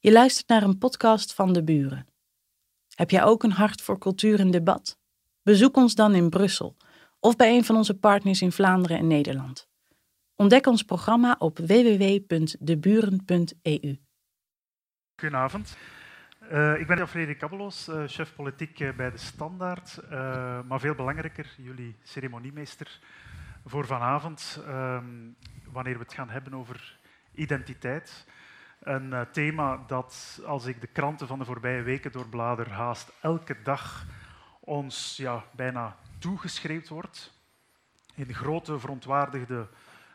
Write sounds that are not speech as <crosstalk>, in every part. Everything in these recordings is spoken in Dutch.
Je luistert naar een podcast van De Buren. Heb jij ook een hart voor cultuur en debat? Bezoek ons dan in Brussel of bij een van onze partners in Vlaanderen en Nederland. Ontdek ons programma op www.deburen.eu. Goedenavond. Uh, ik ben Frederik Kabelos, uh, chef politiek uh, bij De Standaard, maar veel belangrijker, jullie ceremoniemeester voor vanavond, ehm, wanneer we het gaan hebben over identiteit. Een uh, thema dat, als ik de kranten van de voorbije weken doorblader, haast elke dag ons ja, bijna toegeschreven wordt. In grote, verontwaardigde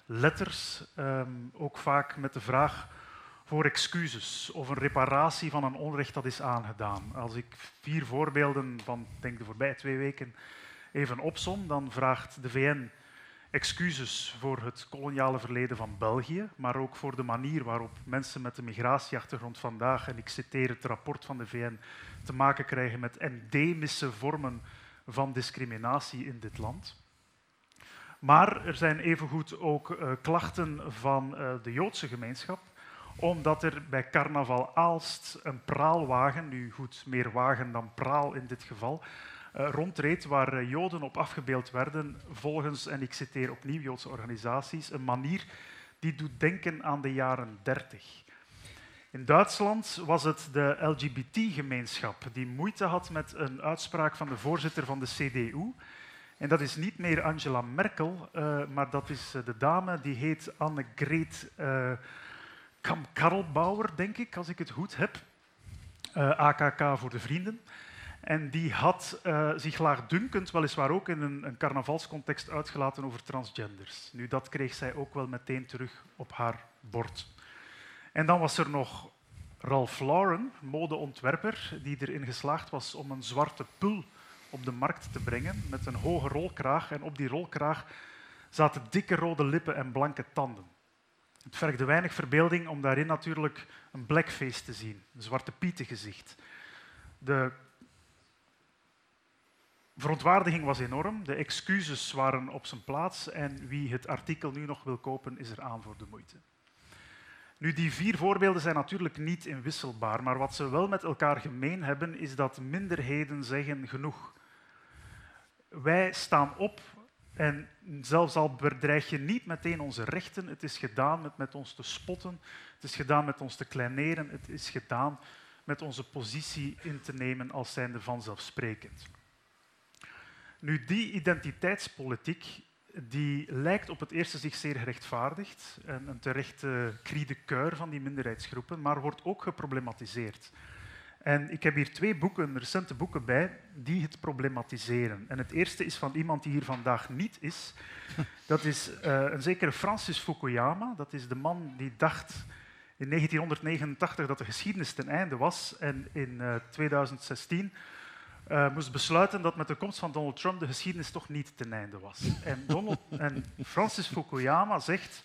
letters. Um, ook vaak met de vraag voor excuses of een reparatie van een onrecht dat is aangedaan. Als ik vier voorbeelden van denk de voorbije twee weken even opsom, dan vraagt de VN excuses voor het koloniale verleden van België, maar ook voor de manier waarop mensen met een migratieachtergrond vandaag, en ik citeer het rapport van de VN, te maken krijgen met endemische vormen van discriminatie in dit land. Maar er zijn evengoed ook uh, klachten van uh, de Joodse gemeenschap, omdat er bij carnaval Aalst een praalwagen, nu goed, meer wagen dan praal in dit geval, rondreed waar uh, Joden op afgebeeld werden volgens, en ik citeer opnieuw Joodse organisaties, een manier die doet denken aan de jaren 30. In Duitsland was het de LGBT-gemeenschap die moeite had met een uitspraak van de voorzitter van de CDU. En dat is niet meer Angela Merkel, uh, maar dat is de dame die heet Annegret uh, Kamp-Karlbauer, denk ik, als ik het goed heb. AKK voor de vrienden. En die had uh, zich laagdunkend, weliswaar ook in een, een, carnavalscontext, uitgelaten over transgenders. Nu, dat kreeg zij ook wel meteen terug op haar bord. En dan was er nog Ralph Lauren, modeontwerper, die erin geslaagd was om een zwarte pul op de markt te brengen met een hoge rolkraag. En op die rolkraag zaten dikke rode lippen en blanke tanden. Het vergde weinig verbeelding om daarin natuurlijk een blackface te zien, een zwarte pietengezicht. De verontwaardiging was enorm, de excuses waren op zijn plaats en wie het artikel nu nog wil kopen, is er aan voor de moeite. Nu, die vier voorbeelden zijn natuurlijk niet inwisselbaar, maar wat ze wel met elkaar gemeen hebben, is dat minderheden zeggen genoeg. Wij staan op en zelfs al bedreig je niet meteen onze rechten, het is gedaan met, met ons te spotten, het is gedaan met ons te kleineren, het is gedaan met onze positie in te nemen als zijnde vanzelfsprekend. Nu, die identiteitspolitiek die lijkt op het eerste zich zeer gerechtvaardigd en een terechte cri de coeur van die minderheidsgroepen, maar wordt ook geproblematiseerd. En ik heb hier twee boeken, recente boeken bij, die het problematiseren. En het eerste is van iemand die hier vandaag niet is. <laughs> Dat is uh, een zekere Francis Fukuyama. Dat is de man die dacht in 1989 dat de geschiedenis ten einde was. En in uh, 2016 uh, moest besluiten dat met de komst van Donald Trump de geschiedenis toch niet ten einde was. En, Donald, <laughs> en Francis Fukuyama zegt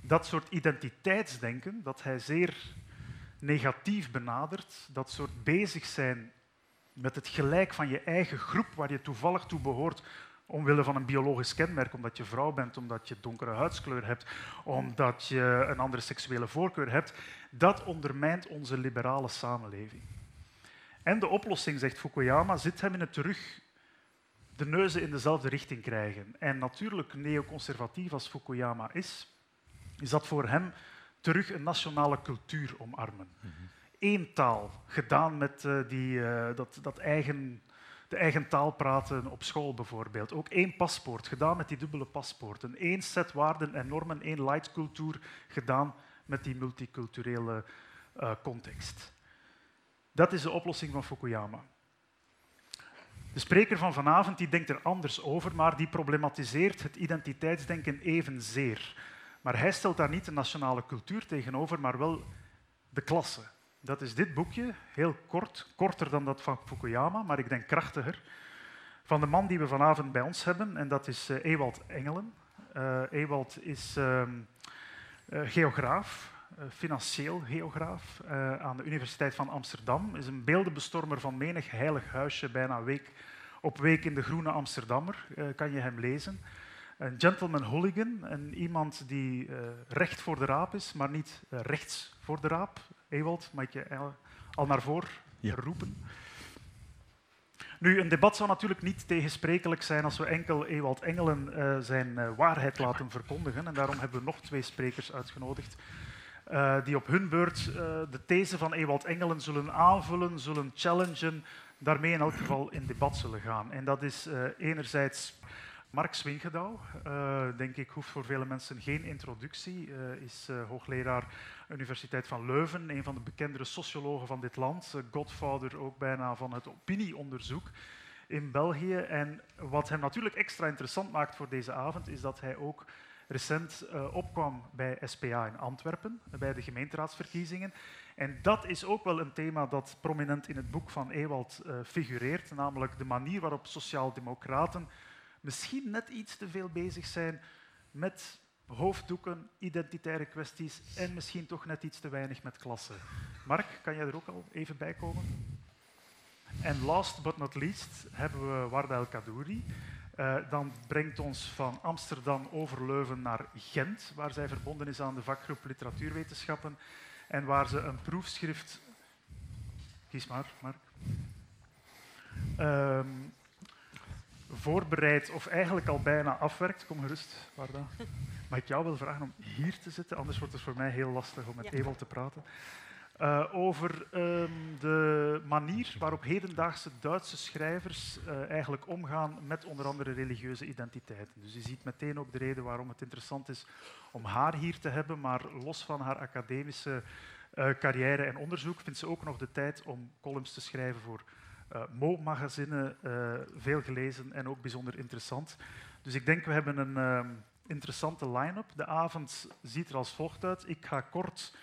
dat soort identiteitsdenken, dat hij zeer negatief benadert, dat soort bezig zijn met het gelijk van je eigen groep waar je toevallig toe behoort, omwille van een biologisch kenmerk, omdat je vrouw bent, omdat je donkere huidskleur hebt, omdat je een andere seksuele voorkeur hebt, dat ondermijnt onze liberale samenleving. En de oplossing, zegt Fukuyama, zit hem in het terug de neuzen in dezelfde richting krijgen. En natuurlijk, neoconservatief als Fukuyama is, is dat voor hem terug een nationale cultuur omarmen. Mm -hmm. Eén taal, gedaan met uh, die, uh, dat, dat eigen, de eigen taal praten op school bijvoorbeeld. Ook één paspoort, gedaan met die dubbele paspoorten. Eén set waarden en normen, één lightcultuur, gedaan met die multiculturele uh, context. Dat is de oplossing van Fukuyama. De spreker van vanavond die denkt er anders over, maar die problematiseert het identiteitsdenken evenzeer. Maar hij stelt daar niet de nationale cultuur tegenover, maar wel de klasse. Dat is dit boekje, heel kort, korter dan dat van Fukuyama, maar ik denk krachtiger, van de man die we vanavond bij ons hebben, en dat is uh, Ewald Engelen. Uh, Ewald is uh, geograaf, uh, financieel geograaf uh, aan de Universiteit van Amsterdam. Is een beeldenbestormer van menig heilig huisje, bijna week op week in de Groene Amsterdammer, uh, kan je hem lezen. een gentleman hooligan, en iemand die recht voor de raap is, maar niet rechts voor de raap. Ewald, mag ik je al naar voren roepen? Nu, een debat zou natuurlijk niet tegensprekelijk zijn als we enkel Ewald Engelen uh, zijn uh, waarheid laten verkondigen. En daarom hebben we nog twee sprekers uitgenodigd. Uh, die op hun beurt de these van Ewald Engelen zullen aanvullen, zullen challengen, daarmee in elk geval in debat zullen gaan. En dat is enerzijds Mark Swingedouw, denk ik, hoeft voor vele mensen geen introductie. Is hoogleraar Universiteit van Leuven, een van de bekendere sociologen van dit land. godvader ook bijna van het opinieonderzoek in België. En wat hem natuurlijk extra interessant maakt voor deze avond, is dat hij ook recent opkwam bij SPA in Antwerpen, bij de gemeenteraadsverkiezingen. En dat is ook wel een thema dat prominent in het boek van Ewald figureert, namelijk de manier waarop sociaaldemocraten misschien net iets te veel bezig zijn met hoofddoeken, identitaire kwesties en misschien toch net iets te weinig met klassen. Mark, kan jij er ook al even bij komen? En last but not least hebben we Warda El Kadouri. Uh, dan brengt ons van Amsterdam over Leuven naar Gent, waar zij verbonden is aan de vakgroep Literatuurwetenschappen en waar ze een proefschrift... Kies maar, Mark. Um, voorbereid of eigenlijk al bijna afwerkt. Kom gerust, Warda. <laughs> Mag ik jou wel vragen om hier te zitten? Anders wordt het voor mij heel lastig om met ja. te praten. Uh, over um, de manier waarop hedendaagse Duitse schrijvers uh, eigenlijk omgaan met onder andere religieuze identiteiten. Dus je ziet meteen ook de reden waarom het interessant is om haar hier te hebben, maar los van haar academische uh, carrière en onderzoek vindt ze ook nog de tijd om columns te schrijven voor Mo-magazine, uh, veel gelezen en ook bijzonder interessant. Dus ik denk, we hebben een uh, interessante line-up. De avond ziet er als volgt uit. Ik ga kort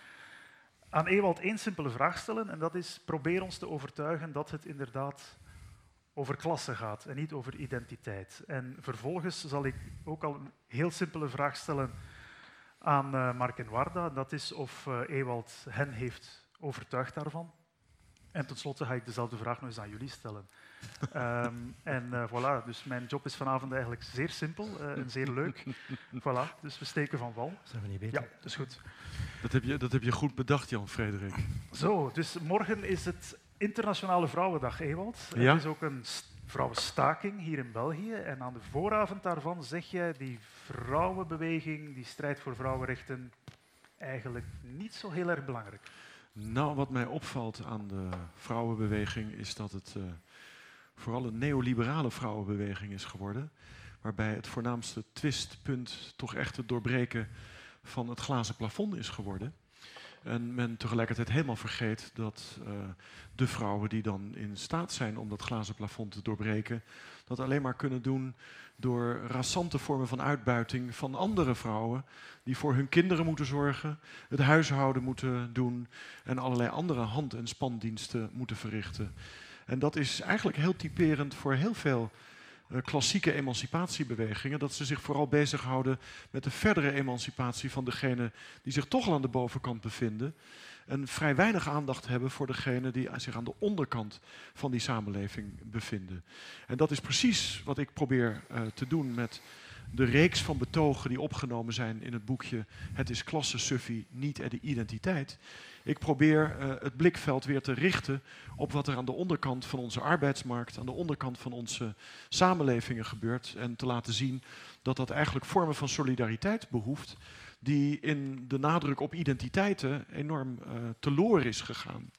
aan Ewald één simpele vraag stellen en dat is, probeer ons te overtuigen dat het inderdaad over klasse gaat en niet over identiteit. En vervolgens zal ik ook al een heel simpele vraag stellen aan Mark en Warda. Dat is of Ewald hen heeft overtuigd daarvan. En tenslotte ga ik dezelfde vraag nog eens aan jullie stellen. Um, en uh, voilà, dus mijn job is vanavond eigenlijk zeer simpel uh, en zeer leuk. <laughs> voilà, dus we steken van wal. Zijn we niet beter? Ja, dat is goed. Dat heb je, dat heb je goed bedacht, Jan-Frederik. Zo, dus morgen is het Internationale Vrouwendag, Ewald. Ja? Het is ook een vrouwenstaking hier in België. En aan de vooravond daarvan zeg je die vrouwenbeweging, die strijd voor vrouwenrechten, eigenlijk niet zo heel erg belangrijk. Nou, wat mij opvalt aan de vrouwenbeweging is dat het uh, vooral een neoliberale vrouwenbeweging is geworden. Waarbij het voornaamste twistpunt toch echt het doorbreken van het glazen plafond is geworden. En men tegelijkertijd helemaal vergeet dat uh, de vrouwen die dan in staat zijn om dat glazen plafond te doorbreken, dat alleen maar kunnen doen door rassante vormen van uitbuiting van andere vrouwen die voor hun kinderen moeten zorgen, het huishouden moeten doen en allerlei andere hand- en spandiensten moeten verrichten. En dat is eigenlijk heel typerend voor heel veel uh, klassieke emancipatiebewegingen, dat ze zich vooral bezighouden met de verdere emancipatie van degenen die zich toch al aan de bovenkant bevinden en vrij weinig aandacht hebben voor degenen die zich aan de onderkant van die samenleving bevinden. En dat is precies wat ik probeer uh, te doen met de reeks van betogen die opgenomen zijn in het boekje Het is klasse, suffie, niet de identiteit. Ik probeer uh, het blikveld weer te richten op wat er aan de onderkant van onze arbeidsmarkt, aan de onderkant van onze samenlevingen gebeurt. En te laten zien dat dat eigenlijk vormen van solidariteit behoeft die in de nadruk op identiteiten enorm uh, teloor is gegaan.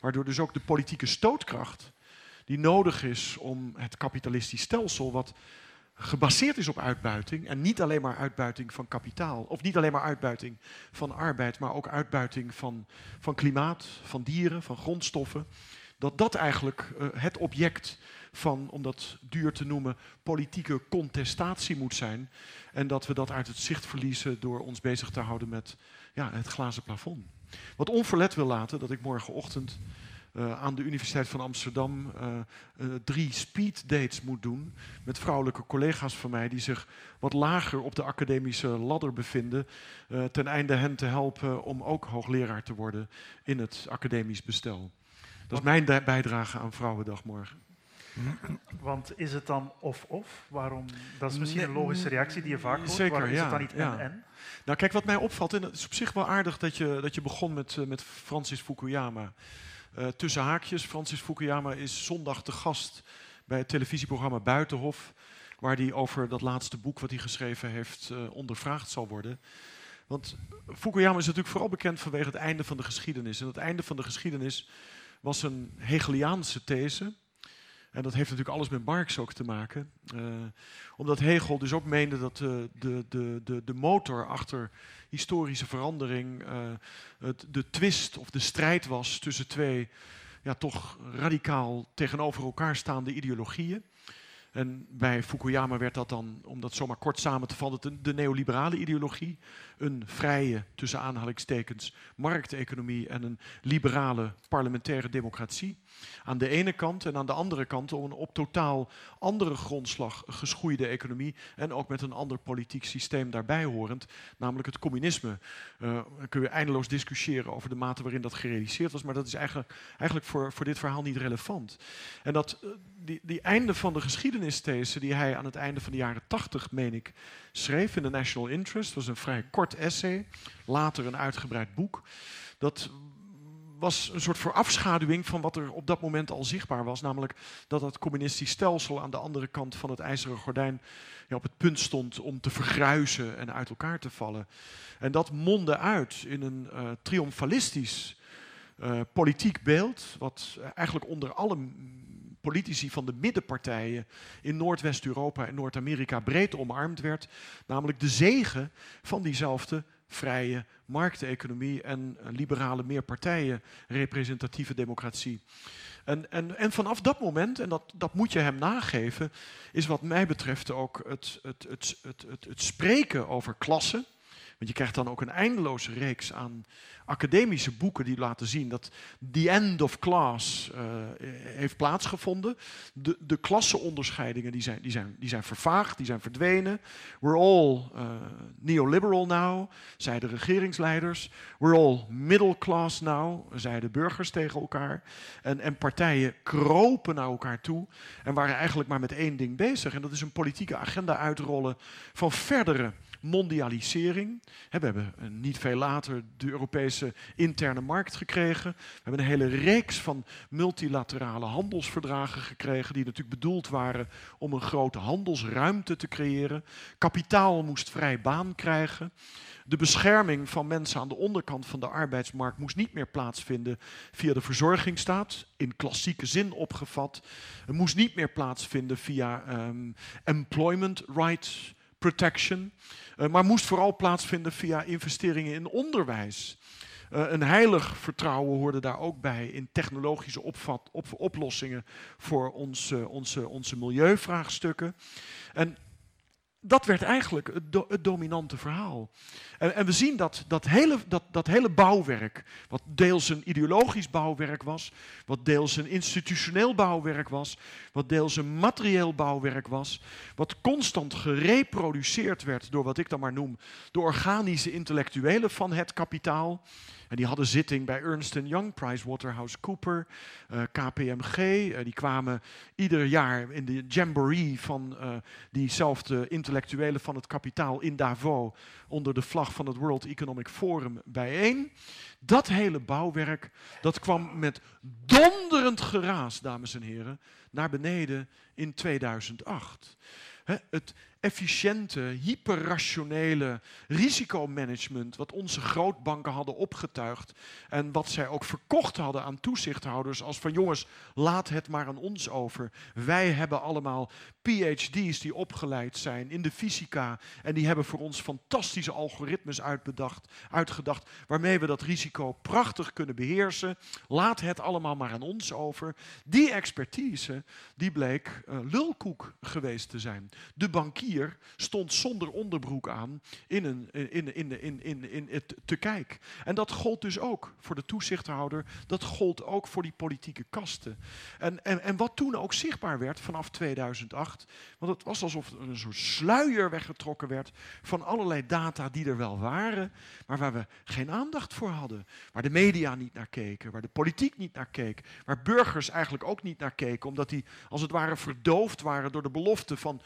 Waardoor dus ook de politieke stootkracht die nodig is om het kapitalistisch stelsel, wat gebaseerd is op uitbuiting, en niet alleen maar uitbuiting van kapitaal, of niet alleen maar uitbuiting van arbeid, maar ook uitbuiting van, van klimaat, van dieren, van grondstoffen, dat dat eigenlijk uh, het object van, om dat duur te noemen, politieke contestatie moet zijn. En dat we dat uit het zicht verliezen door ons bezig te houden met ja, het glazen plafond. Wat onverlet wil laten dat ik morgenochtend uh, aan de Universiteit van Amsterdam uh, uh, drie speed dates moet doen met vrouwelijke collega's van mij die zich wat lager op de academische ladder bevinden, ten einde hen te helpen om ook hoogleraar te worden in het academisch bestel. Dat is mijn bijdrage aan Vrouwendag morgen. Want is het dan of-of? Waarom? Dat is misschien een logische reactie die je vaak hoort. Zeker, Waarom is ja, het dan niet ja. en-en? Nou, kijk, wat mij opvalt, en het is op zich wel aardig dat je, dat je begon met, eh, met Francis Fukuyama. Eh, tussen haakjes, Francis Fukuyama is zondag de gast bij het televisieprogramma Buitenhof, waar hij over dat laatste boek wat hij geschreven heeft eh, ondervraagd zal worden. Want Fukuyama is natuurlijk vooral bekend vanwege het einde van de geschiedenis. En het einde van de geschiedenis was een Hegeliaanse these. En dat heeft natuurlijk alles met Marx ook te maken. Eh, omdat Hegel dus ook meende dat eh, de, de, de, de motor achter historische verandering eh, het, de twist of de strijd was tussen twee ja, toch radicaal tegenover elkaar staande ideologieën. En bij Fukuyama werd dat dan, om dat zomaar kort samen te vatten, de, de neoliberale ideologie. Een vrije, tussen aanhalingstekens, markteconomie en een liberale parlementaire democratie. Aan de ene kant en aan de andere kant om een op totaal andere grondslag geschoeide economie en ook met een ander politiek systeem daarbij horend, namelijk het communisme. Eh, dan kun je eindeloos discussiëren over de mate waarin dat gerealiseerd was, maar dat is eigenlijk, eigenlijk voor, voor dit verhaal niet relevant. En dat, eh, die, die einde van de geschiedenisthese die hij aan het einde van de jaren tachtig, meen ik, schreef in The National Interest, was een vrij kort essay, later een uitgebreid boek. Dat was een soort voorafschaduwing van wat er op dat moment al zichtbaar was. Namelijk dat het communistisch stelsel aan de andere kant van het ijzeren gordijn ja, op het punt stond om te vergruisen en uit elkaar te vallen. En dat mondde uit in een uh, triomfalistisch uh, politiek beeld, wat eigenlijk onder alle politici van de middenpartijen in Noordwest-Europa en Noord-Amerika breed omarmd werd. Namelijk de zegen van diezelfde vrije markteconomie en liberale meerpartijen representatieve democratie. En, en, en vanaf dat moment, en dat, dat moet je hem nageven, is wat mij betreft ook het, het, het, het, het, het spreken over klassen. Want je krijgt dan ook een eindeloze reeks aan academische boeken die laten zien dat the end of class uh, heeft plaatsgevonden. De, de klassenonderscheidingen die zijn, die, zijn, die zijn vervaagd, die zijn verdwenen. We're all uh, neoliberal now, zeiden de regeringsleiders. We're all middle class now, zeiden burgers tegen elkaar. En, en partijen kropen naar elkaar toe en waren eigenlijk maar met één ding bezig. En dat is een politieke agenda uitrollen van verdere mondialisering. We hebben niet veel later de Europese interne markt gekregen. We hebben een hele reeks van multilaterale handelsverdragen gekregen, die natuurlijk bedoeld waren om een grote handelsruimte te creëren. Kapitaal moest vrij baan krijgen. De bescherming van mensen aan de onderkant van de arbeidsmarkt moest niet meer plaatsvinden via de verzorgingsstaat, in klassieke zin opgevat. Het moest niet meer plaatsvinden via um, employment rights protection, uh, maar moest vooral plaatsvinden via investeringen in onderwijs. Uh, een heilig vertrouwen hoorde daar ook bij in technologische opvat, op, oplossingen voor onze, onze, onze milieuvraagstukken. En dat werd eigenlijk het, do, het dominante verhaal. En, en, we zien dat dat hele, dat, dat hele bouwwerk, wat deels een ideologisch bouwwerk was, wat deels een institutioneel bouwwerk was, wat deels een materieel bouwwerk was, wat constant gereproduceerd werd door wat ik dan maar noem de organische intellectuelen van het kapitaal. En die hadden zitting bij Ernst Young, PricewaterhouseCooper, uh, KPMG. Uh, die kwamen ieder jaar in de jamboree van uh, diezelfde intellectuelen van het kapitaal in Davos onder de vlag van het World Economic Forum bijeen. Dat hele bouwwerk, dat kwam met donderend geraas, dames en heren, naar beneden in 2008. He, het efficiënte, hyperrationele risicomanagement wat onze grootbanken hadden opgetuigd en wat zij ook verkocht hadden aan toezichthouders als van jongens, laat het maar aan ons over. Wij hebben allemaal PhD's die opgeleid zijn in de fysica en die hebben voor ons fantastische algoritmes uitbedacht, uitgedacht waarmee we dat risico prachtig kunnen beheersen. Laat het allemaal maar aan ons over. Die expertise, die bleek uh, lulkoek geweest te zijn. De bankier stond zonder onderbroek aan in, een, in, in, in, in, in het te kijk. En dat gold dus ook voor de toezichthouder, dat gold ook voor die politieke kasten. En, en, en wat toen ook zichtbaar werd vanaf 2008, want het was alsof er een soort sluier weggetrokken werd van allerlei data die er wel waren, maar waar we geen aandacht voor hadden. Waar de media niet naar keken, waar de politiek niet naar keek, waar burgers eigenlijk ook niet naar keken, omdat die als het ware verdoofd waren door de belofte van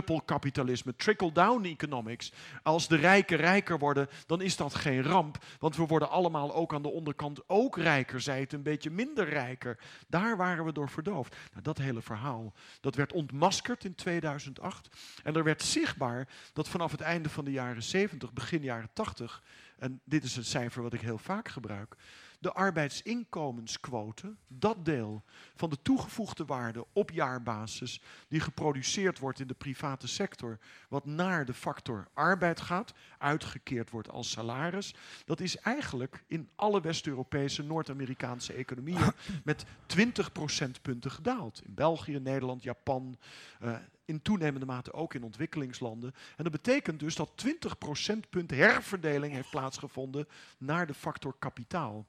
doordruppelkapitalisme, trickle-down economics. Als de rijken rijker worden, dan is dat geen ramp, want we worden allemaal ook aan de onderkant ook rijker, zij het een beetje minder rijker. Daar waren we door verdoofd. Nou, dat hele verhaal, dat werd ontmaskerd in 2008 en er werd zichtbaar dat vanaf het einde van de jaren 70, begin jaren 80, en dit is een cijfer wat ik heel vaak gebruik, de arbeidsinkomensquote, dat deel van de toegevoegde waarde op jaarbasis die geproduceerd wordt in de private sector, wat naar de factor arbeid gaat, uitgekeerd wordt als salaris, dat is eigenlijk in alle West-Europese, Noord-Amerikaanse economieën <laughs> met 20 procentpunten gedaald. In België, Nederland, Japan, uh, in toenemende mate ook in ontwikkelingslanden. En dat betekent dus dat 20 procentpunt herverdeling heeft plaatsgevonden naar de factor kapitaal.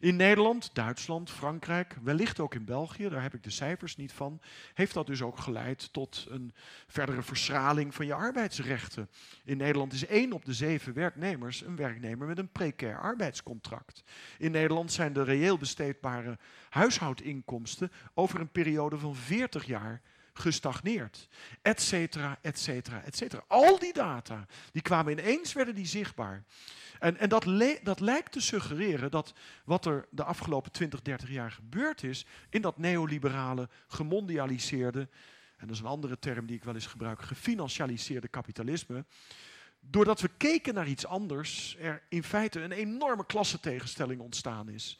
In Nederland, Duitsland, Frankrijk, wellicht ook in België, daar heb ik de cijfers niet van, heeft dat dus ook geleid tot een verdere verschraling van je arbeidsrechten. In Nederland is één op de zeven werknemers een werknemer met een precair arbeidscontract. In Nederland zijn de reëel besteedbare huishoudinkomsten over een periode van 40 jaar gestagneerd. Etcetera, etcetera, etcetera. Al die data, die kwamen ineens, werden die zichtbaar. En, en dat, dat lijkt te suggereren dat wat er de afgelopen 20, 30 jaar gebeurd is in dat neoliberale, gemondialiseerde, en dat is een andere term die ik wel eens gebruik, gefinancialiseerde kapitalisme, doordat we keken naar iets anders, er in feite een enorme klassentegenstelling ontstaan is.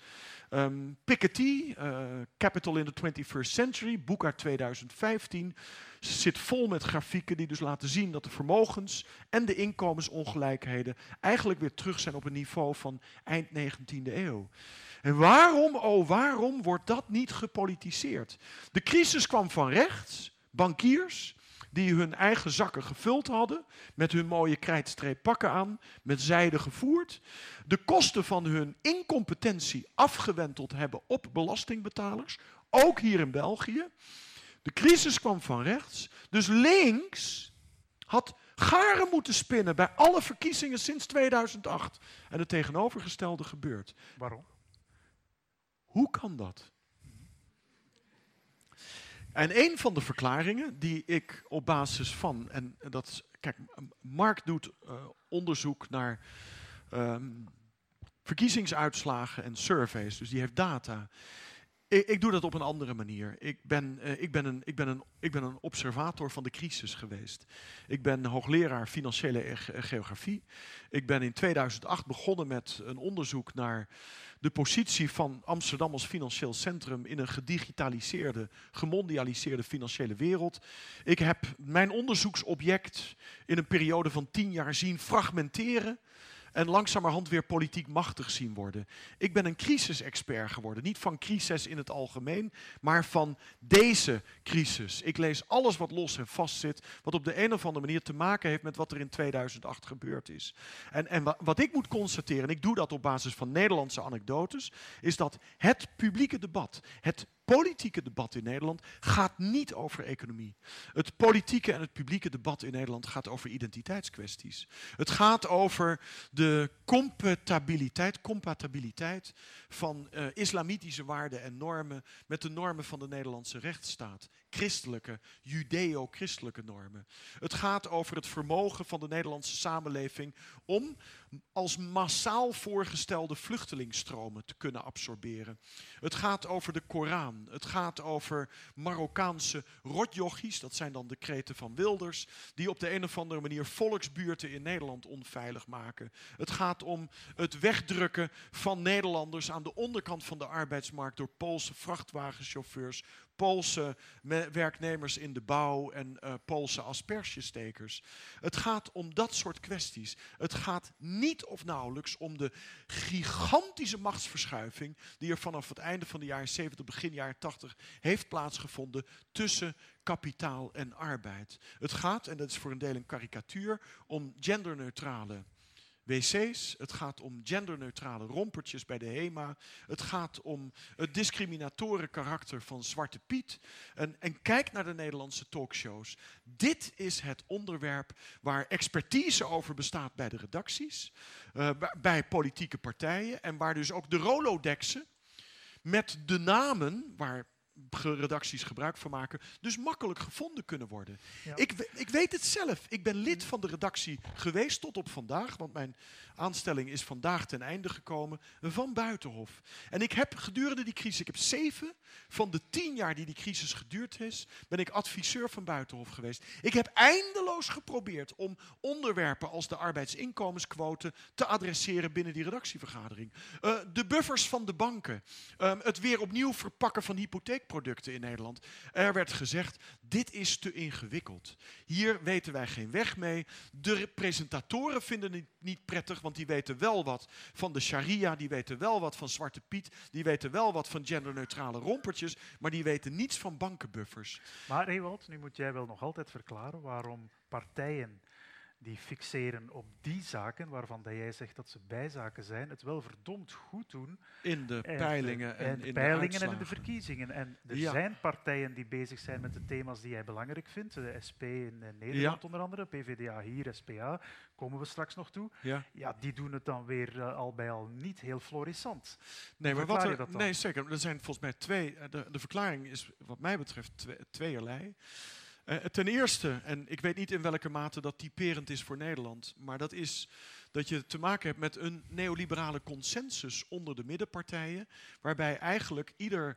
Um, Piketty, uh, Capital in the 21st Century, boek uit 2015, zit vol met grafieken die dus laten zien dat de vermogens en de inkomensongelijkheden eigenlijk weer terug zijn op een niveau van eind 19e eeuw. En waarom, oh waarom wordt dat niet gepolitiseerd? De crisis kwam van rechts, bankiers, die hun eigen zakken gevuld hadden, met hun mooie krijtstreep pakken aan, met zijde gevoerd, de kosten van hun incompetentie afgewenteld hebben op belastingbetalers, ook hier in België. De crisis kwam van rechts, dus links had garen moeten spinnen bij alle verkiezingen sinds 2008. En het tegenovergestelde gebeurt. Waarom? Hoe kan dat? En een van de verklaringen die ik op basis van, en dat, kijk, Mark doet uh, onderzoek naar um, verkiezingsuitslagen en surveys, dus die heeft data. Ik, ik, doe dat op een andere manier. Ik ben, uh, ik, ben een, ik, ben een, ik ben een observator van de crisis geweest. Ik ben hoogleraar financiële geografie. Ik ben in 2008 begonnen met een onderzoek naar de positie van Amsterdam als financieel centrum in een gedigitaliseerde, gemondialiseerde financiële wereld. Ik heb mijn onderzoeksobject in een periode van tien jaar zien fragmenteren en langzamerhand weer politiek machtig zien worden. Ik ben een crisisexpert geworden. Niet van crisis in het algemeen, maar van deze crisis. Ik lees alles wat los en vast zit, wat op de een of andere manier te maken heeft met wat er in 2008 gebeurd is. En, en wat ik moet constateren, en ik doe dat op basis van Nederlandse anekdotes, is dat het publieke debat, het politieke debat in Nederland gaat niet over economie. Het politieke en het publieke debat in Nederland gaat over identiteitskwesties. Het gaat over de compatibiliteit, compatibiliteit van uh, islamitische waarden en normen met de normen van de Nederlandse rechtsstaat. Christelijke, judeo-christelijke normen. Het gaat over het vermogen van de Nederlandse samenleving om als massaal voorgestelde vluchtelingsstromen te kunnen absorberen. Het gaat over de Koran. Het gaat over Marokkaanse rotjochies, dat zijn dan de kreten van Wilders, die op de een of andere manier volksbuurten in Nederland onveilig maken. Het gaat om het wegdrukken van Nederlanders aan de onderkant van de arbeidsmarkt door Poolse vrachtwagenchauffeurs, Poolse werknemers in de bouw en uh, Poolse aspergestekers. Het gaat om dat soort kwesties. Het gaat niet of nauwelijks om de gigantische machtsverschuiving die er vanaf het einde van de jaren 70, begin jaren 80 heeft plaatsgevonden tussen kapitaal en arbeid. Het gaat, en dat is voor een deel een karikatuur, om genderneutrale wc's. Het gaat om genderneutrale rompertjes bij de HEMA. Het gaat om het discriminatoren karakter van Zwarte Piet. En, en kijk naar de Nederlandse talkshows. Dit is het onderwerp waar expertise over bestaat bij de redacties, uh, bij politieke partijen en waar dus ook de Rolodexen met de namen waar redacties gebruik van maken, dus makkelijk gevonden kunnen worden. Ik, ik weet het zelf. Ik ben lid van de redactie geweest tot op vandaag, want mijn aanstelling is vandaag ten einde gekomen, van Buitenhof. En ik heb gedurende die crisis, ik heb zeven van de tien jaar die die crisis geduurd is, ben ik adviseur van Buitenhof geweest. Ik heb eindeloos geprobeerd om onderwerpen als de arbeidsinkomensquote te adresseren binnen die redactievergadering. Uh, de buffers van de banken, uh, het weer opnieuw verpakken van hypotheekproducten in Nederland. Er werd gezegd, dit is te ingewikkeld. Hier weten wij geen weg mee. De presentatoren vinden het niet prettig, want die weten wel wat van de sharia, die weten wel wat van Zwarte Piet, die weten wel wat van genderneutrale rompertjes, maar die weten niets van bankenbuffers. Maar Ewald, nu moet jij wel nog altijd verklaren waarom partijen die fixeren op die zaken waarvan dat jij zegt dat ze bijzaken zijn, het wel verdomd goed doen. In de peilingen en, in peilingen de en in de verkiezingen. En er zijn partijen die bezig zijn met de thema's die jij belangrijk vindt. De SP in Nederland onder andere, PvdA hier, SPA, komen we straks nog toe. Ja, ja die doen het dan weer uh, al bij al niet heel florissant. Nee, maar wat er, nee, zeker. Er zijn volgens mij twee. Eh, de, de verklaring is wat mij betreft twee, tweeërlei. Uh, ten eerste, en ik weet niet in welke mate dat typerend is voor Nederland, maar dat is dat je te maken hebt met een neoliberale consensus onder de middenpartijen, waarbij eigenlijk ieder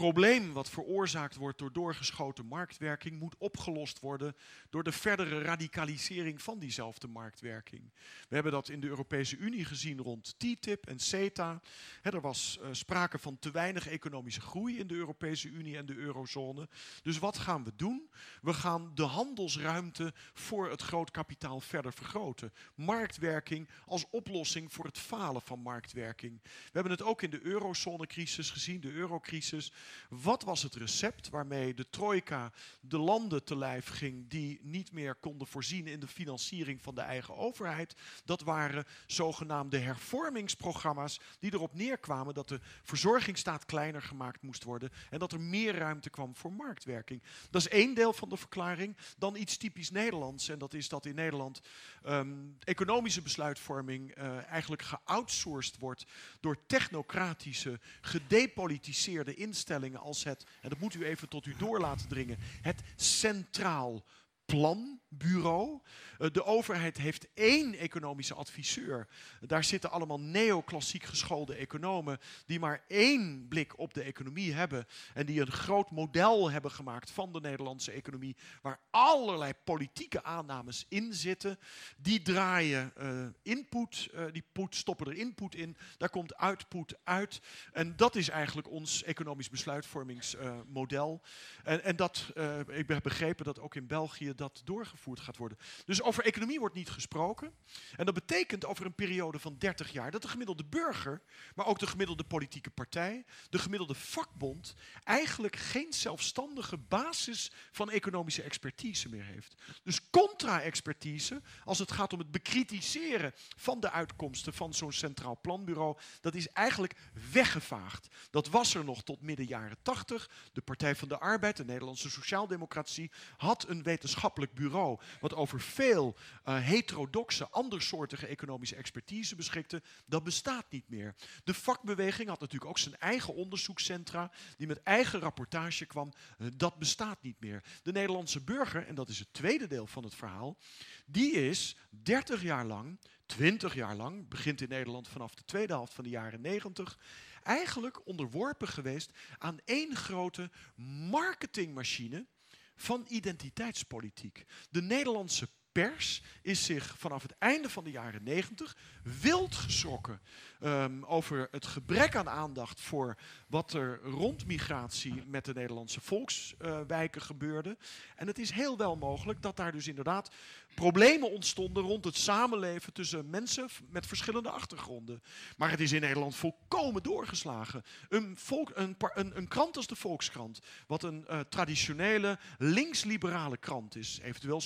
probleem wat veroorzaakt wordt door doorgeschoten marktwerking moet opgelost worden door de verdere radicalisering van diezelfde marktwerking. We hebben dat in de Europese Unie gezien rond TTIP en CETA. er was uh, sprake van te weinig economische groei in de Europese Unie en de eurozone. Dus wat gaan we doen? We gaan de handelsruimte voor het groot kapitaal verder vergroten. Marktwerking als oplossing voor het falen van marktwerking. We hebben het ook in de eurozonecrisis gezien, de eurocrisis. Wat was het recept waarmee de trojka de landen te lijf ging die niet meer konden voorzien in de financiering van de eigen overheid? Dat waren zogenaamde hervormingsprogramma's die erop neerkwamen dat de verzorgingsstaat kleiner gemaakt moest worden en dat er meer ruimte kwam voor marktwerking. Dat is één deel van de verklaring. Dan iets typisch Nederlands en dat is dat in Nederland um, economische besluitvorming uh, eigenlijk geoutsourced wordt door technocratische, gedepolitiseerde instellingen als het, en dat moet u even tot u door laten dringen, het Centraal Planbureau. Eh, de overheid heeft één economische adviseur. Daar zitten allemaal neoclassiek geschoolde economen die maar één blik op de economie hebben en die een groot model hebben gemaakt van de Nederlandse economie, waar allerlei politieke aannames in zitten. Die draaien uh, input, uh, die put, stoppen er input in, daar komt output uit. En dat is eigenlijk ons economisch besluitvormingsmodel. en, en dat, ik heb begrepen dat ook in België dat doorgevoerd gaat worden. Dus over economie wordt niet gesproken. En dat betekent over een periode van 30 jaar dat de gemiddelde burger, maar ook de gemiddelde politieke partij, de gemiddelde vakbond, eigenlijk geen zelfstandige basis van economische expertise meer heeft. Dus contra-expertise, als het gaat om het bekritiseren van de uitkomsten van zo'n centraal planbureau, dat is eigenlijk weggevaagd. Dat was er nog tot midden jaren 80. De Partij van de Arbeid, de Nederlandse Sociaaldemocratie, had een wetenschappelijk bureau wat over veel uh, heterodoxe, andersoortige economische expertise beschikte, dat bestaat niet meer. De vakbeweging had natuurlijk ook zijn eigen onderzoekscentra, die met eigen rapportage kwam. Uh, dat bestaat niet meer. De Nederlandse burger, en dat is het tweede deel van het verhaal, die is 30 jaar lang, 20 jaar lang, begint in Nederland vanaf de tweede helft van de jaren 90, eigenlijk onderworpen geweest aan één grote marketingmachine van identiteitspolitiek. De Nederlandse pers is zich vanaf het einde van de jaren negentig wild geschrokken um, over het gebrek aan aandacht voor wat er rond migratie met de Nederlandse volkswijken gebeurde. En het is heel wel mogelijk dat daar dus inderdaad problemen ontstonden rond het samenleven tussen mensen met verschillende achtergronden. Maar het is in Nederland volkomen doorgeslagen. Een, een, een, krant als de Volkskrant, wat een uh, traditionele links-liberale krant is, eventueel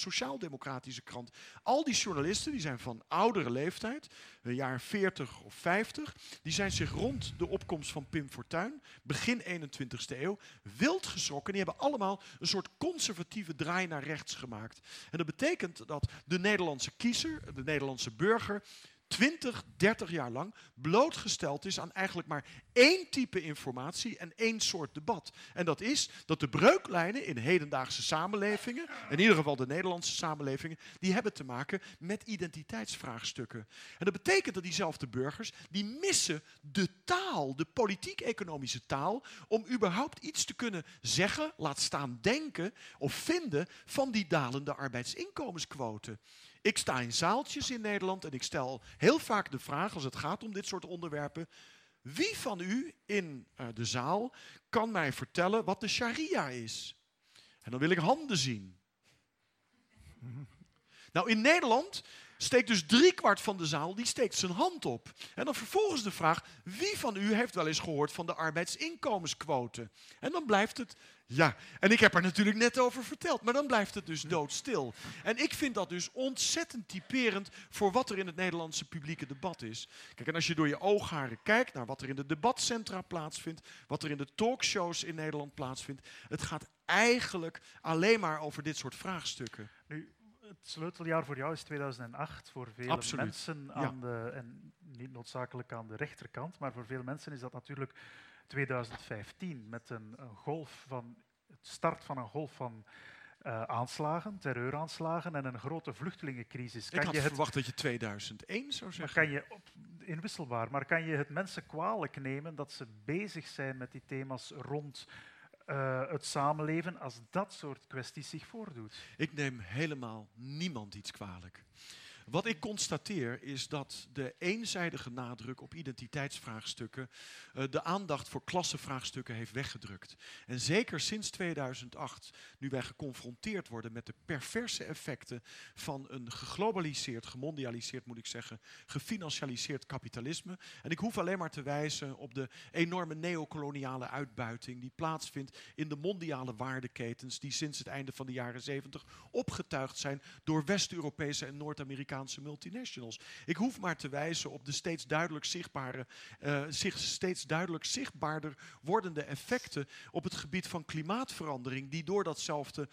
krant. Al die journalisten die zijn van oudere leeftijd, een jaar 40 of 50, die zijn zich rond de opkomst van Pim Fortuyn, begin 21ste eeuw, wild geschrokken. Die hebben allemaal een soort conservatieve draai naar rechts gemaakt. En dat betekent dat de Nederlandse kiezer, de Nederlandse burger, 20, 30 jaar lang blootgesteld is aan eigenlijk maar één type informatie en één soort debat. En dat is dat de breuklijnen in hedendaagse samenlevingen, in ieder geval de Nederlandse samenlevingen, die hebben te maken met identiteitsvraagstukken. En dat betekent dat diezelfde burgers, die missen de taal, de politiek-economische taal, om überhaupt iets te kunnen zeggen, laat staan denken of vinden van die dalende arbeidsinkomensquote. Ik sta in zaaltjes in Nederland en ik stel heel vaak de vraag als het gaat om dit soort onderwerpen. Wie van u in uh, de zaal kan mij vertellen wat de sharia is? En dan wil ik handen zien. <laughs> Nou, in Nederland steekt dus driekwart van de zaal, die steekt zijn hand op. En dan vervolgens de vraag, wie van u heeft wel eens gehoord van de arbeidsinkomensquote? En dan blijft het, ja. En ik heb er natuurlijk net over verteld, maar dan blijft het dus doodstil. En ik vind dat dus ontzettend typerend voor wat er in het Nederlandse publieke debat is. Kijk, en als je door je oogharen kijkt naar wat er in de debatcentra plaatsvindt, wat er in de talkshows in Nederland plaatsvindt, het gaat eigenlijk alleen maar over dit soort vraagstukken. Nu, het sleuteljaar voor jou is 2008. Voor veel mensen, aan de, en niet noodzakelijk aan de rechterkant, maar voor veel mensen is dat natuurlijk 2015 met een, een golf van het start van een golf van uh, aanslagen, terreuraanslagen en een grote vluchtelingencrisis. Kan Ik had je het, verwacht dat je 2001 zou zeggen. Kan je, inwisselbaar, maar kan je het mensen kwalijk nemen dat ze bezig zijn met die thema's rond uh, het samenleven als dat soort kwesties zich voordoet? Ik neem helemaal niemand iets kwalijk. Wat ik constateer is dat de eenzijdige nadruk op identiteitsvraagstukken uh, de aandacht voor klassenvraagstukken heeft weggedrukt. En zeker sinds 2008, nu wij geconfronteerd worden met de perverse effecten van een geglobaliseerd, gemondialiseerd moet ik zeggen, gefinancialiseerd kapitalisme. En ik hoef alleen maar te wijzen op de enorme neocoloniale uitbuiting die plaatsvindt in de mondiale waardeketens die sinds het einde van de jaren 70 opgetuigd zijn door West-Europese en Noord-Amerikaanse multinationals. Ik hoef maar te wijzen op de steeds duidelijk zichtbare, uh, zich steeds duidelijk zichtbaarder wordende effecten op het gebied van klimaatverandering, die door datzelfde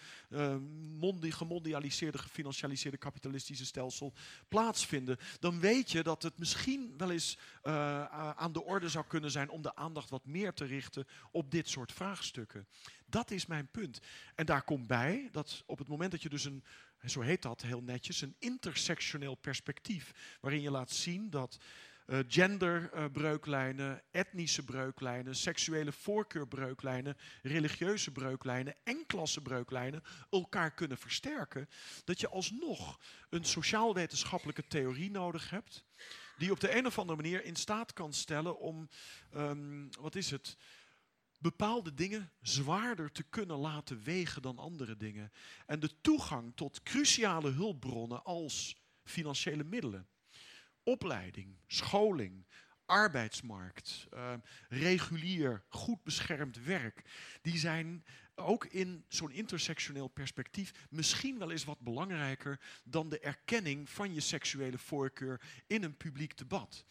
mondi gemondialiseerde, gefinancialiseerde kapitalistische stelsel plaatsvinden. Dan weet je dat het misschien wel eens uh, aan de orde zou kunnen zijn om de aandacht wat meer te richten op dit soort vraagstukken. Dat is mijn punt. En daar komt bij dat op het moment dat je dus een en zo heet dat heel netjes, een intersectioneel perspectief. Waarin je laat zien dat uh, genderbreuklijnen, etnische breuklijnen, seksuele voorkeurbreuklijnen, religieuze breuklijnen en klassebreuklijnen elkaar kunnen versterken. Dat je alsnog een sociaal-wetenschappelijke theorie nodig hebt. Die op de een of andere manier in staat kan stellen om, um, wat is het, bepaalde dingen zwaarder te kunnen laten wegen dan andere dingen. En de toegang tot cruciale hulpbronnen als financiële middelen, opleiding, scholing, arbeidsmarkt, uh, regulier, goed beschermd werk, die zijn ook in zo'n intersectioneel perspectief misschien wel eens wat belangrijker dan de erkenning van je seksuele voorkeur in een publiek debat.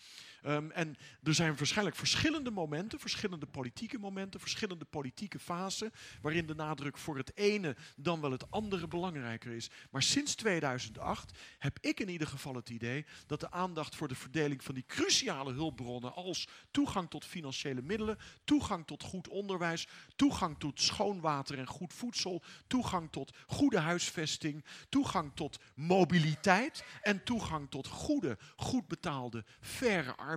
Um, en er zijn waarschijnlijk verschillende momenten, verschillende politieke momenten, verschillende politieke fasen, waarin de nadruk voor het ene dan wel het andere belangrijker is. Maar sinds 2008 heb ik in ieder geval het idee dat de aandacht voor de verdeling van die cruciale hulpbronnen als toegang tot financiële middelen, toegang tot goed onderwijs, toegang tot schoon water en goed voedsel, toegang tot goede huisvesting, toegang tot mobiliteit en toegang tot goede, goed betaalde, faire arbeid,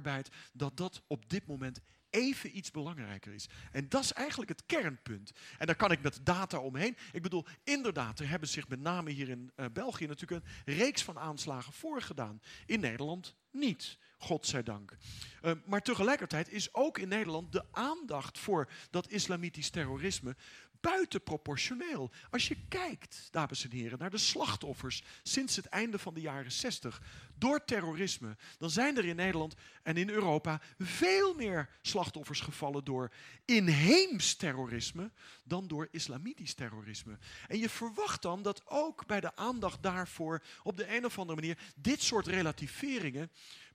dat dat op dit moment even iets belangrijker is. En dat is eigenlijk het kernpunt. En daar kan ik met data omheen. Ik bedoel, inderdaad, er hebben zich met name hier in uh, België natuurlijk een reeks van aanslagen voorgedaan. In Nederland niet, godzijdank. Uh, maar tegelijkertijd is ook in Nederland de aandacht voor dat islamitisch terrorisme buitenproportioneel. Als je kijkt, dames en heren, naar de slachtoffers sinds het einde van de jaren 60 door terrorisme, dan zijn er in Nederland en in Europa veel meer slachtoffers gevallen door inheems terrorisme dan door islamitisch terrorisme. En je verwacht dan dat ook bij de aandacht daarvoor op de een of andere manier dit soort relativeringen